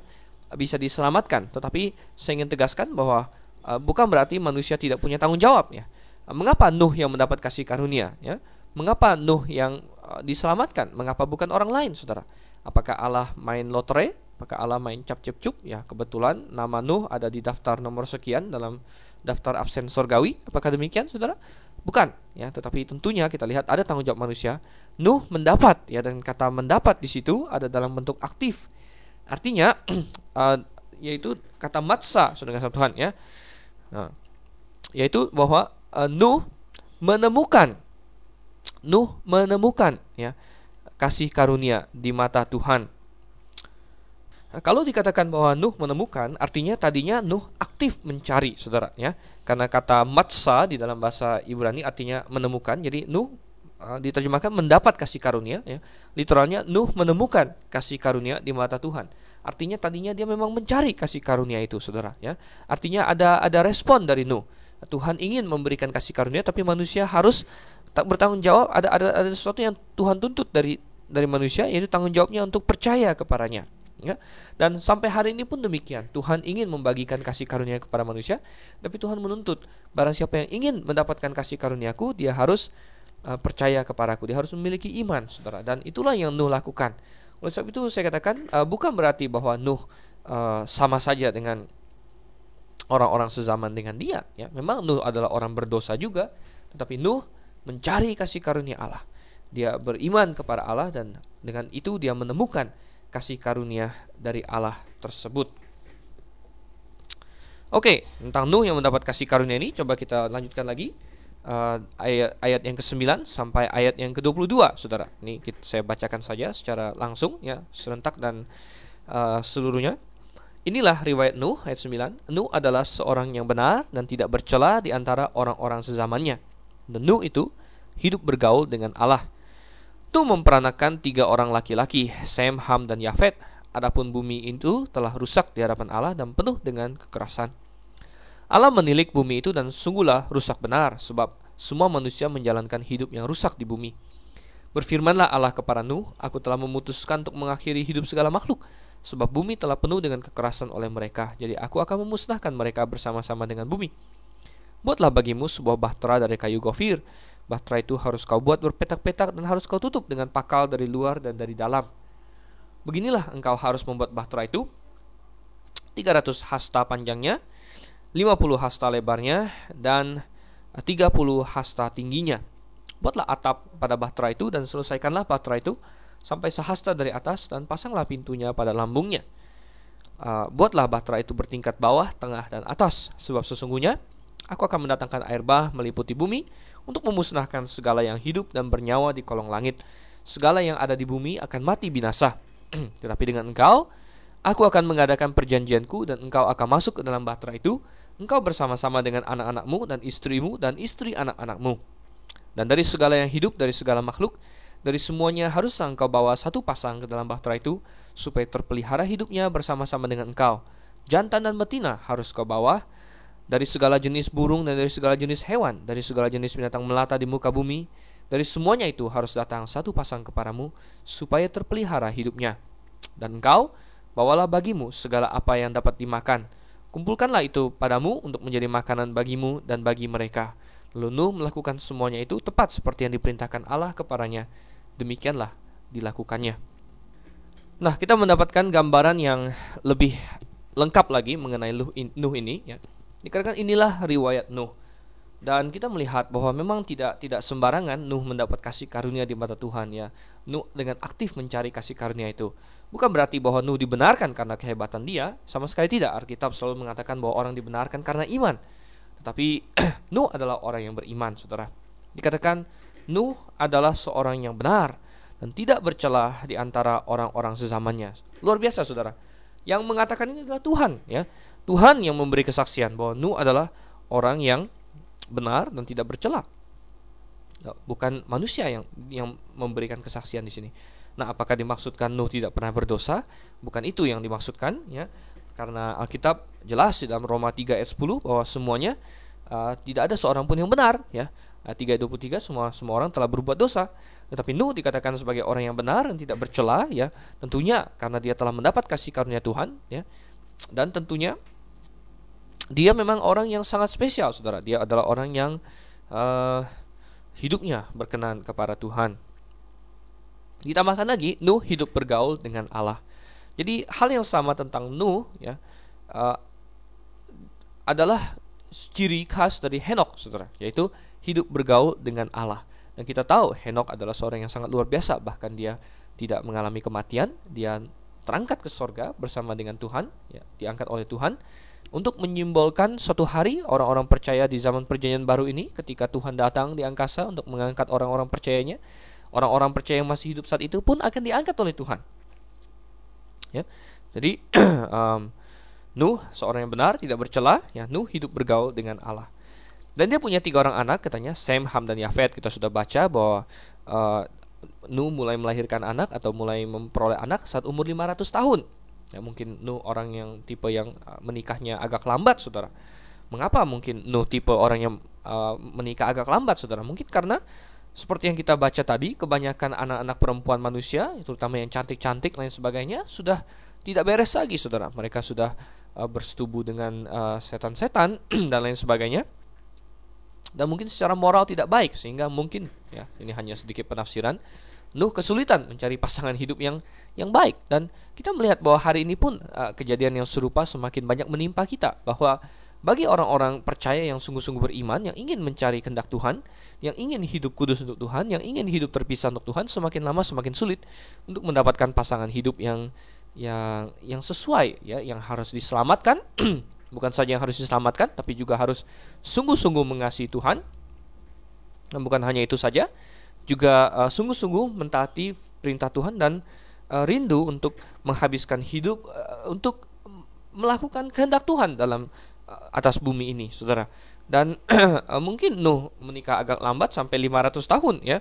bisa diselamatkan. Tetapi saya ingin tegaskan bahwa uh, bukan berarti manusia tidak punya tanggung jawab ya. Mengapa Nuh yang mendapat kasih karunia ya? Mengapa Nuh yang diselamatkan? Mengapa bukan orang lain, Saudara? Apakah Allah main lotre? Apakah Allah main cap cap cup? Ya, kebetulan nama Nuh ada di daftar nomor sekian dalam daftar absen sorgawi. Apakah demikian, saudara? Bukan, ya. Tetapi tentunya kita lihat ada tanggung jawab manusia. Nuh mendapat, ya, dan kata mendapat di situ ada dalam bentuk aktif. Artinya, uh, yaitu kata matsa, saudara Tuhan, ya. Nah, yaitu bahwa uh, Nuh menemukan, Nuh menemukan, ya, kasih karunia di mata Tuhan Nah, kalau dikatakan bahwa Nuh menemukan, artinya tadinya Nuh aktif mencari, saudara, ya. Karena kata matsa di dalam bahasa Ibrani artinya menemukan. Jadi Nuh uh, diterjemahkan mendapat kasih karunia, ya. Literalnya Nuh menemukan kasih karunia di mata Tuhan. Artinya tadinya dia memang mencari kasih karunia itu, saudara, ya. Artinya ada ada respon dari Nuh. Tuhan ingin memberikan kasih karunia, tapi manusia harus tak bertanggung jawab. Ada ada ada sesuatu yang Tuhan tuntut dari dari manusia, yaitu tanggung jawabnya untuk percaya kepadanya ya. Dan sampai hari ini pun demikian. Tuhan ingin membagikan kasih karunia kepada manusia, tapi Tuhan menuntut barang siapa yang ingin mendapatkan kasih karuniaku, dia harus uh, percaya kepadaku, dia harus memiliki iman, Saudara. Dan itulah yang Nuh lakukan. Oleh sebab itu saya katakan uh, bukan berarti bahwa Nuh uh, sama saja dengan orang-orang sezaman dengan dia, ya. Memang Nuh adalah orang berdosa juga, tetapi Nuh mencari kasih karunia Allah. Dia beriman kepada Allah dan dengan itu dia menemukan kasih karunia dari Allah tersebut. Oke, tentang Nuh yang mendapat kasih karunia ini coba kita lanjutkan lagi uh, ayat ayat yang ke-9 sampai ayat yang ke-22, Saudara. Ini kita, saya bacakan saja secara langsung ya, serentak dan uh, seluruhnya. Inilah riwayat Nuh ayat 9. Nuh adalah seorang yang benar dan tidak bercela di antara orang-orang sezamannya. Dan Nuh itu hidup bergaul dengan Allah itu memperanakan tiga orang laki-laki, Sem, Ham, dan Yafet. Adapun bumi itu telah rusak di hadapan Allah dan penuh dengan kekerasan. Allah menilik bumi itu dan sungguhlah rusak benar, sebab semua manusia menjalankan hidup yang rusak di bumi. Berfirmanlah Allah kepada Nuh, Aku telah memutuskan untuk mengakhiri hidup segala makhluk, sebab bumi telah penuh dengan kekerasan oleh mereka. Jadi aku akan memusnahkan mereka bersama-sama dengan bumi. Buatlah bagimu sebuah bahtera dari kayu gofir, Bahtera itu harus kau buat berpetak-petak dan harus kau tutup dengan pakal dari luar dan dari dalam. Beginilah engkau harus membuat bahtera itu 300 hasta panjangnya, 50 hasta lebarnya, dan 30 hasta tingginya. Buatlah atap pada bahtera itu dan selesaikanlah bahtera itu sampai sehasta dari atas dan pasanglah pintunya pada lambungnya. Uh, buatlah bahtera itu bertingkat bawah, tengah, dan atas, sebab sesungguhnya aku akan mendatangkan air bah meliputi bumi untuk memusnahkan segala yang hidup dan bernyawa di kolong langit. Segala yang ada di bumi akan mati binasa. Tetapi dengan engkau, aku akan mengadakan perjanjianku dan engkau akan masuk ke dalam bahtera itu, engkau bersama-sama dengan anak-anakmu dan istrimu dan istri anak-anakmu. Dan dari segala yang hidup, dari segala makhluk, dari semuanya harus engkau bawa satu pasang ke dalam bahtera itu, supaya terpelihara hidupnya bersama-sama dengan engkau. Jantan dan betina harus kau bawa, dari segala jenis burung dan dari segala jenis hewan, dari segala jenis binatang melata di muka bumi, dari semuanya itu harus datang satu pasang kepadamu supaya terpelihara hidupnya. Dan engkau bawalah bagimu segala apa yang dapat dimakan. Kumpulkanlah itu padamu untuk menjadi makanan bagimu dan bagi mereka. Lalu Nuh melakukan semuanya itu tepat seperti yang diperintahkan Allah kepadanya. Demikianlah dilakukannya. Nah, kita mendapatkan gambaran yang lebih lengkap lagi mengenai Nuh ini ya. Dikarenakan inilah riwayat Nuh. Dan kita melihat bahwa memang tidak tidak sembarangan Nuh mendapat kasih karunia di mata Tuhan ya. Nuh dengan aktif mencari kasih karunia itu. Bukan berarti bahwa Nuh dibenarkan karena kehebatan dia, sama sekali tidak. Alkitab selalu mengatakan bahwa orang dibenarkan karena iman. Tetapi Nuh adalah orang yang beriman, Saudara. Dikatakan Nuh adalah seorang yang benar dan tidak bercelah di antara orang-orang sezamannya. Luar biasa, Saudara. Yang mengatakan ini adalah Tuhan, ya. Tuhan yang memberi kesaksian bahwa Nuh adalah orang yang benar dan tidak bercela. Ya, bukan manusia yang yang memberikan kesaksian di sini. Nah, apakah dimaksudkan Nuh tidak pernah berdosa? Bukan itu yang dimaksudkan ya. Karena Alkitab jelas di dalam Roma 3 ayat 10 bahwa semuanya uh, tidak ada seorang pun yang benar ya. Ayat 3 23 semua semua orang telah berbuat dosa. Tetapi Nuh dikatakan sebagai orang yang benar dan tidak bercela ya. Tentunya karena dia telah mendapat kasih karunia Tuhan ya. Dan tentunya dia memang orang yang sangat spesial Saudara. Dia adalah orang yang uh, hidupnya berkenan kepada Tuhan. Ditambahkan lagi Nuh hidup bergaul dengan Allah. Jadi hal yang sama tentang Nuh ya uh, adalah ciri khas dari Henok, saudara, yaitu hidup bergaul dengan Allah. Dan kita tahu Henok adalah seorang yang sangat luar biasa, bahkan dia tidak mengalami kematian, dia terangkat ke sorga bersama dengan Tuhan, ya, diangkat oleh Tuhan untuk menyimbolkan suatu hari orang-orang percaya di zaman perjanjian baru ini ketika Tuhan datang di angkasa untuk mengangkat orang-orang percayanya, orang-orang percaya yang masih hidup saat itu pun akan diangkat oleh Tuhan. Ya. Jadi um, Nuh seorang yang benar, tidak bercela, ya Nuh hidup bergaul dengan Allah. Dan dia punya tiga orang anak, katanya Sem, Ham, dan Yafet. Kita sudah baca bahwa uh, Nuh mulai melahirkan anak atau mulai memperoleh anak saat umur 500 tahun. Ya mungkin Nuh orang yang tipe yang uh, menikahnya agak lambat, saudara. Mengapa mungkin Nuh tipe orang yang uh, menikah agak lambat, saudara? Mungkin karena seperti yang kita baca tadi, kebanyakan anak-anak perempuan manusia, terutama yang cantik-cantik lain sebagainya, sudah tidak beres lagi, saudara. Mereka sudah uh, bersetubuh dengan uh, setan-setan dan lain sebagainya dan mungkin secara moral tidak baik sehingga mungkin ya ini hanya sedikit penafsiran Nuh kesulitan mencari pasangan hidup yang yang baik. Dan kita melihat bahwa hari ini pun uh, kejadian yang serupa semakin banyak menimpa kita. Bahwa bagi orang-orang percaya yang sungguh-sungguh beriman yang ingin mencari kehendak Tuhan, yang ingin hidup kudus untuk Tuhan, yang ingin hidup terpisah untuk Tuhan, semakin lama semakin sulit untuk mendapatkan pasangan hidup yang yang yang sesuai ya yang harus diselamatkan. Bukan saja yang harus diselamatkan tapi juga harus sungguh-sungguh mengasihi Tuhan. Dan bukan hanya itu saja juga uh, sungguh-sungguh mentaati perintah Tuhan dan uh, rindu untuk menghabiskan hidup uh, untuk melakukan kehendak Tuhan dalam atas bumi ini saudara. Dan mungkin Nuh menikah agak lambat sampai 500 tahun ya.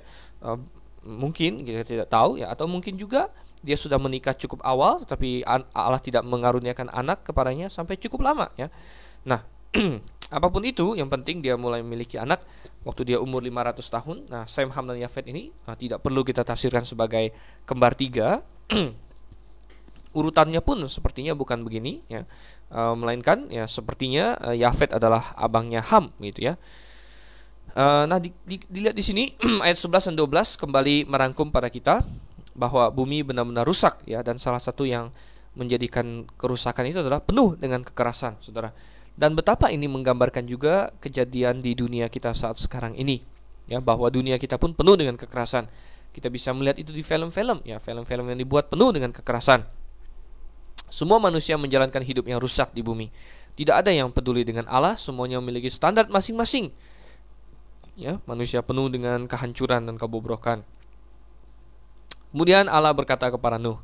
Mungkin kita tidak tahu ya. Atau mungkin juga dia sudah menikah cukup awal tetapi Allah tidak mengaruniakan anak kepadanya sampai cukup lama ya. Nah, apa pun itu yang penting dia mulai memiliki anak waktu dia umur 500 tahun. Nah, Sam Ham dan Yafet ini nah, tidak perlu kita tafsirkan sebagai kembar tiga. Urutannya pun sepertinya bukan begini ya. Uh, melainkan ya sepertinya uh, Yafet adalah abangnya Ham gitu ya. Uh, nah, di, di, dilihat di sini ayat 11 dan 12 kembali merangkum pada kita bahwa bumi benar-benar rusak ya dan salah satu yang menjadikan kerusakan itu adalah penuh dengan kekerasan, Saudara. Dan betapa ini menggambarkan juga kejadian di dunia kita saat sekarang ini. Ya, bahwa dunia kita pun penuh dengan kekerasan. Kita bisa melihat itu di film-film ya, film-film yang dibuat penuh dengan kekerasan. Semua manusia menjalankan hidup yang rusak di bumi. Tidak ada yang peduli dengan Allah, semuanya memiliki standar masing-masing. Ya, manusia penuh dengan kehancuran dan kebobrokan. Kemudian Allah berkata kepada Nuh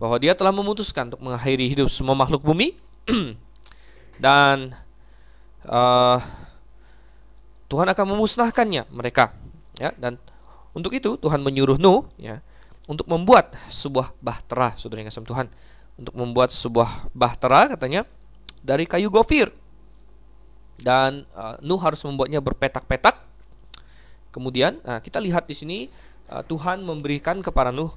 bahwa dia telah memutuskan untuk mengakhiri hidup semua makhluk bumi dan uh, Tuhan akan memusnahkannya mereka ya. Dan untuk itu Tuhan menyuruh Nuh ya untuk membuat sebuah bahtera saudara yang kasih Tuhan. Untuk membuat sebuah bahtera katanya dari kayu gofir. Dan uh, Nuh harus membuatnya berpetak-petak. Kemudian nah, kita lihat di sini Eh, Tuhan memberikan kepada Nuh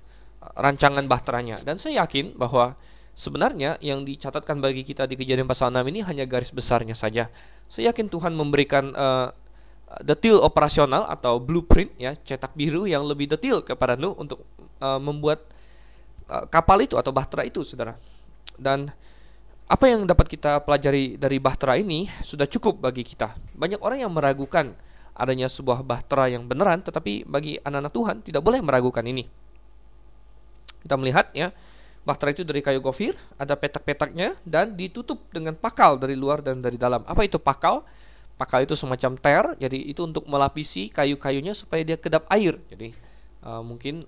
rancangan bahteranya. Dan saya yakin bahwa sebenarnya yang dicatatkan bagi kita di kejadian pasal 6 ini hanya garis besarnya saja. Saya yakin Tuhan memberikan uh, detail operasional atau blueprint ya, cetak biru yang lebih detail kepada Nuh untuk uh, membuat uh, kapal itu atau bahtera itu, Saudara. Dan apa yang dapat kita pelajari dari bahtera ini sudah cukup bagi kita. Banyak orang yang meragukan adanya sebuah bahtera yang beneran, tetapi bagi anak-anak Tuhan tidak boleh meragukan ini. Kita melihat ya, bahtera itu dari kayu gofir, ada petak-petaknya dan ditutup dengan pakal dari luar dan dari dalam. Apa itu pakal? Pakal itu semacam ter, jadi itu untuk melapisi kayu-kayunya supaya dia kedap air. Jadi uh, mungkin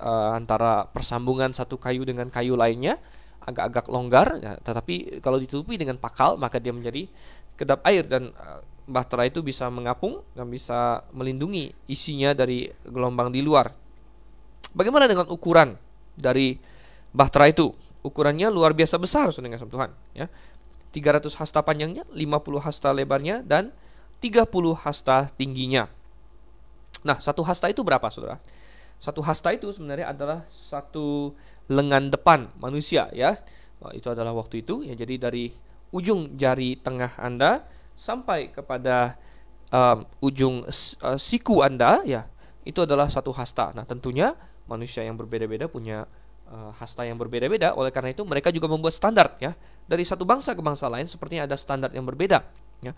uh, antara persambungan satu kayu dengan kayu lainnya agak-agak longgar, ya, tetapi kalau ditutupi dengan pakal maka dia menjadi kedap air dan uh, bahtera itu bisa mengapung dan bisa melindungi isinya dari gelombang di luar. Bagaimana dengan ukuran dari bahtera itu? Ukurannya luar biasa besar saudara Tuhan, ya. 300 hasta panjangnya, 50 hasta lebarnya dan 30 hasta tingginya. Nah, satu hasta itu berapa, saudara? Satu hasta itu sebenarnya adalah satu lengan depan manusia, ya. Nah, itu adalah waktu itu, ya. Jadi dari ujung jari tengah Anda sampai kepada um, ujung uh, siku Anda, ya, itu adalah satu hasta. Nah, tentunya manusia yang berbeda-beda punya hasta yang berbeda-beda. Oleh karena itu, mereka juga membuat standar, ya. Dari satu bangsa ke bangsa lain, sepertinya ada standar yang berbeda, ya.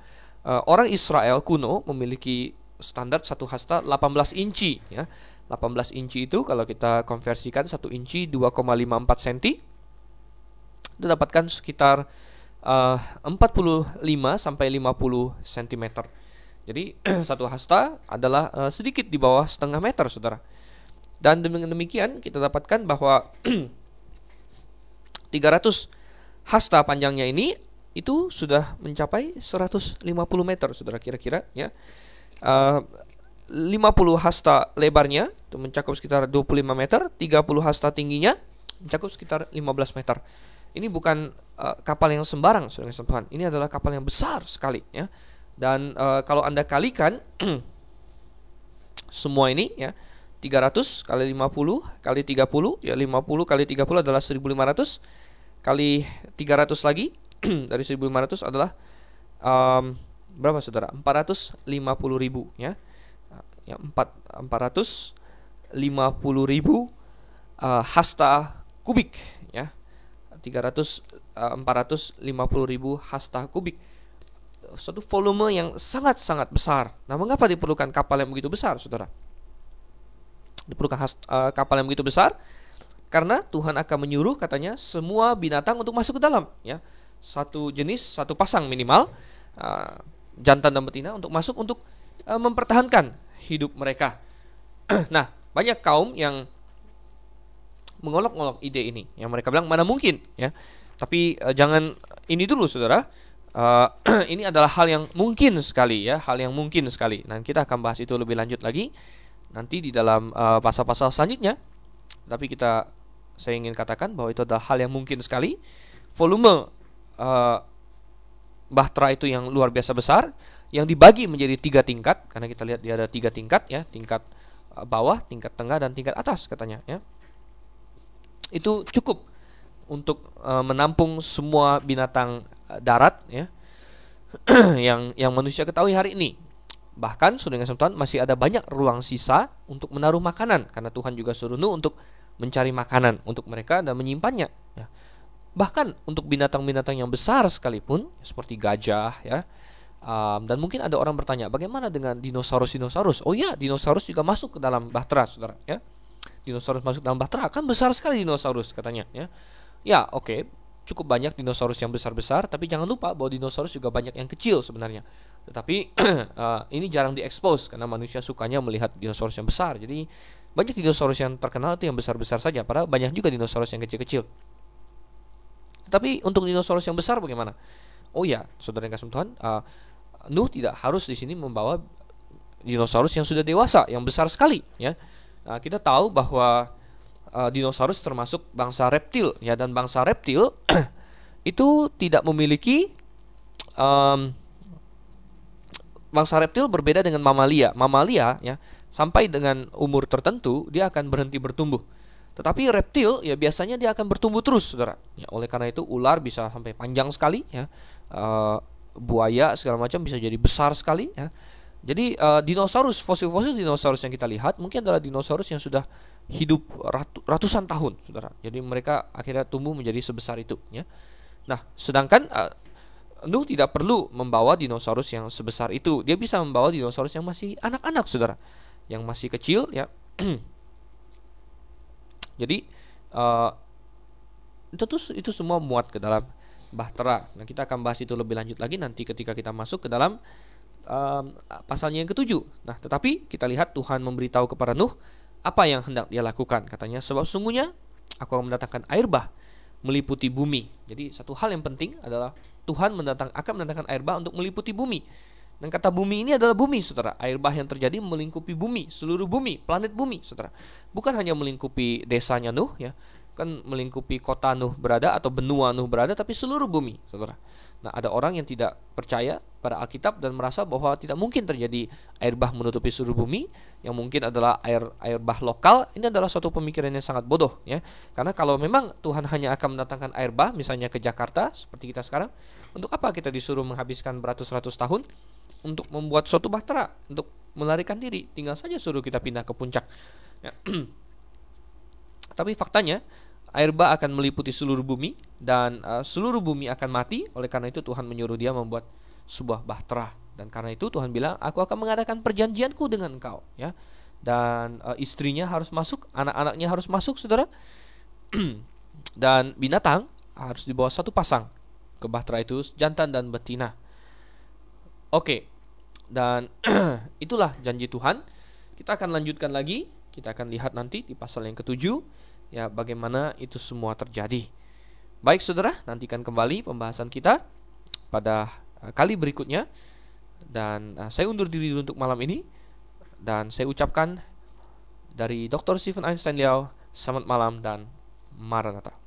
Uh, orang Israel kuno memiliki standar satu hasta 18 inci ya. 18 inci itu kalau kita konversikan 1 inci 2,54 cm itu dapatkan sekitar uh, 45 sampai 50 cm. Jadi satu hasta adalah uh, sedikit di bawah setengah meter, Saudara. Dan demikian kita dapatkan bahwa 300 hasta panjangnya ini itu sudah mencapai 150 meter, Saudara kira-kira ya. Uh, 50 hasta lebarnya itu mencakup sekitar 25 meter, 30 hasta tingginya mencakup sekitar 15 meter. Ini bukan uh, kapal yang sembarang, Saudara Tuhan. Ini adalah kapal yang besar sekali ya. Dan uh, kalau Anda kalikan semua ini ya 300 kali 50 kali 30 ya 50 kali 30 adalah 1500 kali 300 lagi dari 1500 adalah um, berapa saudara? 450 ribu ya. Ya 4 450 ribu uh, hasta kubik ya. 300 uh, 450 ribu hasta kubik. Suatu volume yang sangat-sangat besar. Nah, mengapa diperlukan kapal yang begitu besar, saudara? Diperlukan hasta, uh, kapal yang begitu besar karena Tuhan akan menyuruh katanya semua binatang untuk masuk ke dalam ya satu jenis satu pasang minimal uh, jantan dan betina untuk masuk untuk uh, mempertahankan hidup mereka. nah, banyak kaum yang mengolok-olok ide ini, yang mereka bilang mana mungkin, ya. Tapi uh, jangan ini dulu, saudara. Uh, ini adalah hal yang mungkin sekali, ya, hal yang mungkin sekali. Dan kita akan bahas itu lebih lanjut lagi nanti di dalam pasal-pasal uh, selanjutnya. Tapi kita, saya ingin katakan bahwa itu adalah hal yang mungkin sekali. Volume uh, bahtera itu yang luar biasa besar yang dibagi menjadi tiga tingkat karena kita lihat dia ada tiga tingkat ya tingkat uh, bawah tingkat tengah dan tingkat atas katanya ya itu cukup untuk uh, menampung semua binatang uh, darat ya yang yang manusia ketahui hari ini bahkan sudah dengan masih ada banyak ruang sisa untuk menaruh makanan. Karena Tuhan juga suruh Nuh untuk mencari makanan untuk mereka dan menyimpannya ya. Bahkan untuk binatang-binatang yang besar sekalipun seperti gajah ya um, dan mungkin ada orang bertanya bagaimana dengan dinosaurus-dinosaurus? Oh ya dinosaurus juga masuk ke dalam bahtera saudara ya. Dinosaurus masuk dalam bahtera kan besar sekali dinosaurus katanya ya. Ya oke okay, cukup banyak dinosaurus yang besar-besar tapi jangan lupa bahwa dinosaurus juga banyak yang kecil sebenarnya tetapi uh, ini jarang diekspos karena manusia sukanya melihat dinosaurus yang besar jadi banyak dinosaurus yang terkenal itu yang besar-besar saja padahal banyak juga dinosaurus yang kecil-kecil tapi untuk dinosaurus yang besar bagaimana? Oh ya, saudara yang kasih Tuhan, uh, Nuh tidak harus di sini membawa dinosaurus yang sudah dewasa, yang besar sekali, ya. Nah, kita tahu bahwa uh, dinosaurus termasuk bangsa reptil, ya, dan bangsa reptil itu tidak memiliki um, bangsa reptil berbeda dengan mamalia. Mamalia, ya, sampai dengan umur tertentu dia akan berhenti bertumbuh. Tetapi reptil ya biasanya dia akan bertumbuh terus, saudara. Ya, oleh karena itu ular bisa sampai panjang sekali, ya. Uh, buaya segala macam bisa jadi besar sekali, ya. Jadi uh, dinosaurus fosil-fosil dinosaurus yang kita lihat mungkin adalah dinosaurus yang sudah hidup ratu, ratusan tahun, saudara. Jadi mereka akhirnya tumbuh menjadi sebesar itu, ya. Nah, sedangkan uh, Nuh tidak perlu membawa dinosaurus yang sebesar itu. Dia bisa membawa dinosaurus yang masih anak-anak, saudara, yang masih kecil, ya. Jadi uh, itu itu semua muat ke dalam bahtera. Nah kita akan bahas itu lebih lanjut lagi nanti ketika kita masuk ke dalam um, pasalnya yang ketujuh. Nah tetapi kita lihat Tuhan memberitahu kepada Nuh apa yang hendak dia lakukan. Katanya sebab sungguhnya aku akan mendatangkan air bah meliputi bumi. Jadi satu hal yang penting adalah Tuhan mendatang akan mendatangkan air bah untuk meliputi bumi. Dan kata bumi ini adalah bumi, saudara. Air bah yang terjadi melingkupi bumi, seluruh bumi, planet bumi, saudara. Bukan hanya melingkupi desanya Nuh, ya, kan melingkupi kota Nuh berada atau benua Nuh berada tapi seluruh bumi, Saudara. Nah, ada orang yang tidak percaya pada Alkitab dan merasa bahwa tidak mungkin terjadi air bah menutupi seluruh bumi, yang mungkin adalah air air bah lokal. Ini adalah suatu pemikiran yang sangat bodoh ya. Karena kalau memang Tuhan hanya akan mendatangkan air bah misalnya ke Jakarta seperti kita sekarang, untuk apa kita disuruh menghabiskan beratus-ratus tahun untuk membuat suatu bahtera untuk melarikan diri? Tinggal saja suruh kita pindah ke puncak. Ya. Tapi faktanya air bah akan meliputi seluruh bumi dan uh, seluruh bumi akan mati. Oleh karena itu Tuhan menyuruh dia membuat sebuah bahtera dan karena itu Tuhan bilang, aku akan mengadakan perjanjianku dengan engkau, ya. Dan uh, istrinya harus masuk, anak-anaknya harus masuk, saudara. dan binatang harus dibawa satu pasang ke bahtera itu jantan dan betina. Oke. Dan itulah janji Tuhan. Kita akan lanjutkan lagi. Kita akan lihat nanti di pasal yang ketujuh ya bagaimana itu semua terjadi. Baik saudara, nantikan kembali pembahasan kita pada eh, kali berikutnya dan uh, saya undur diri untuk malam ini dan saya ucapkan dari Dr. Stephen Einstein Liao selamat malam dan Maranatha.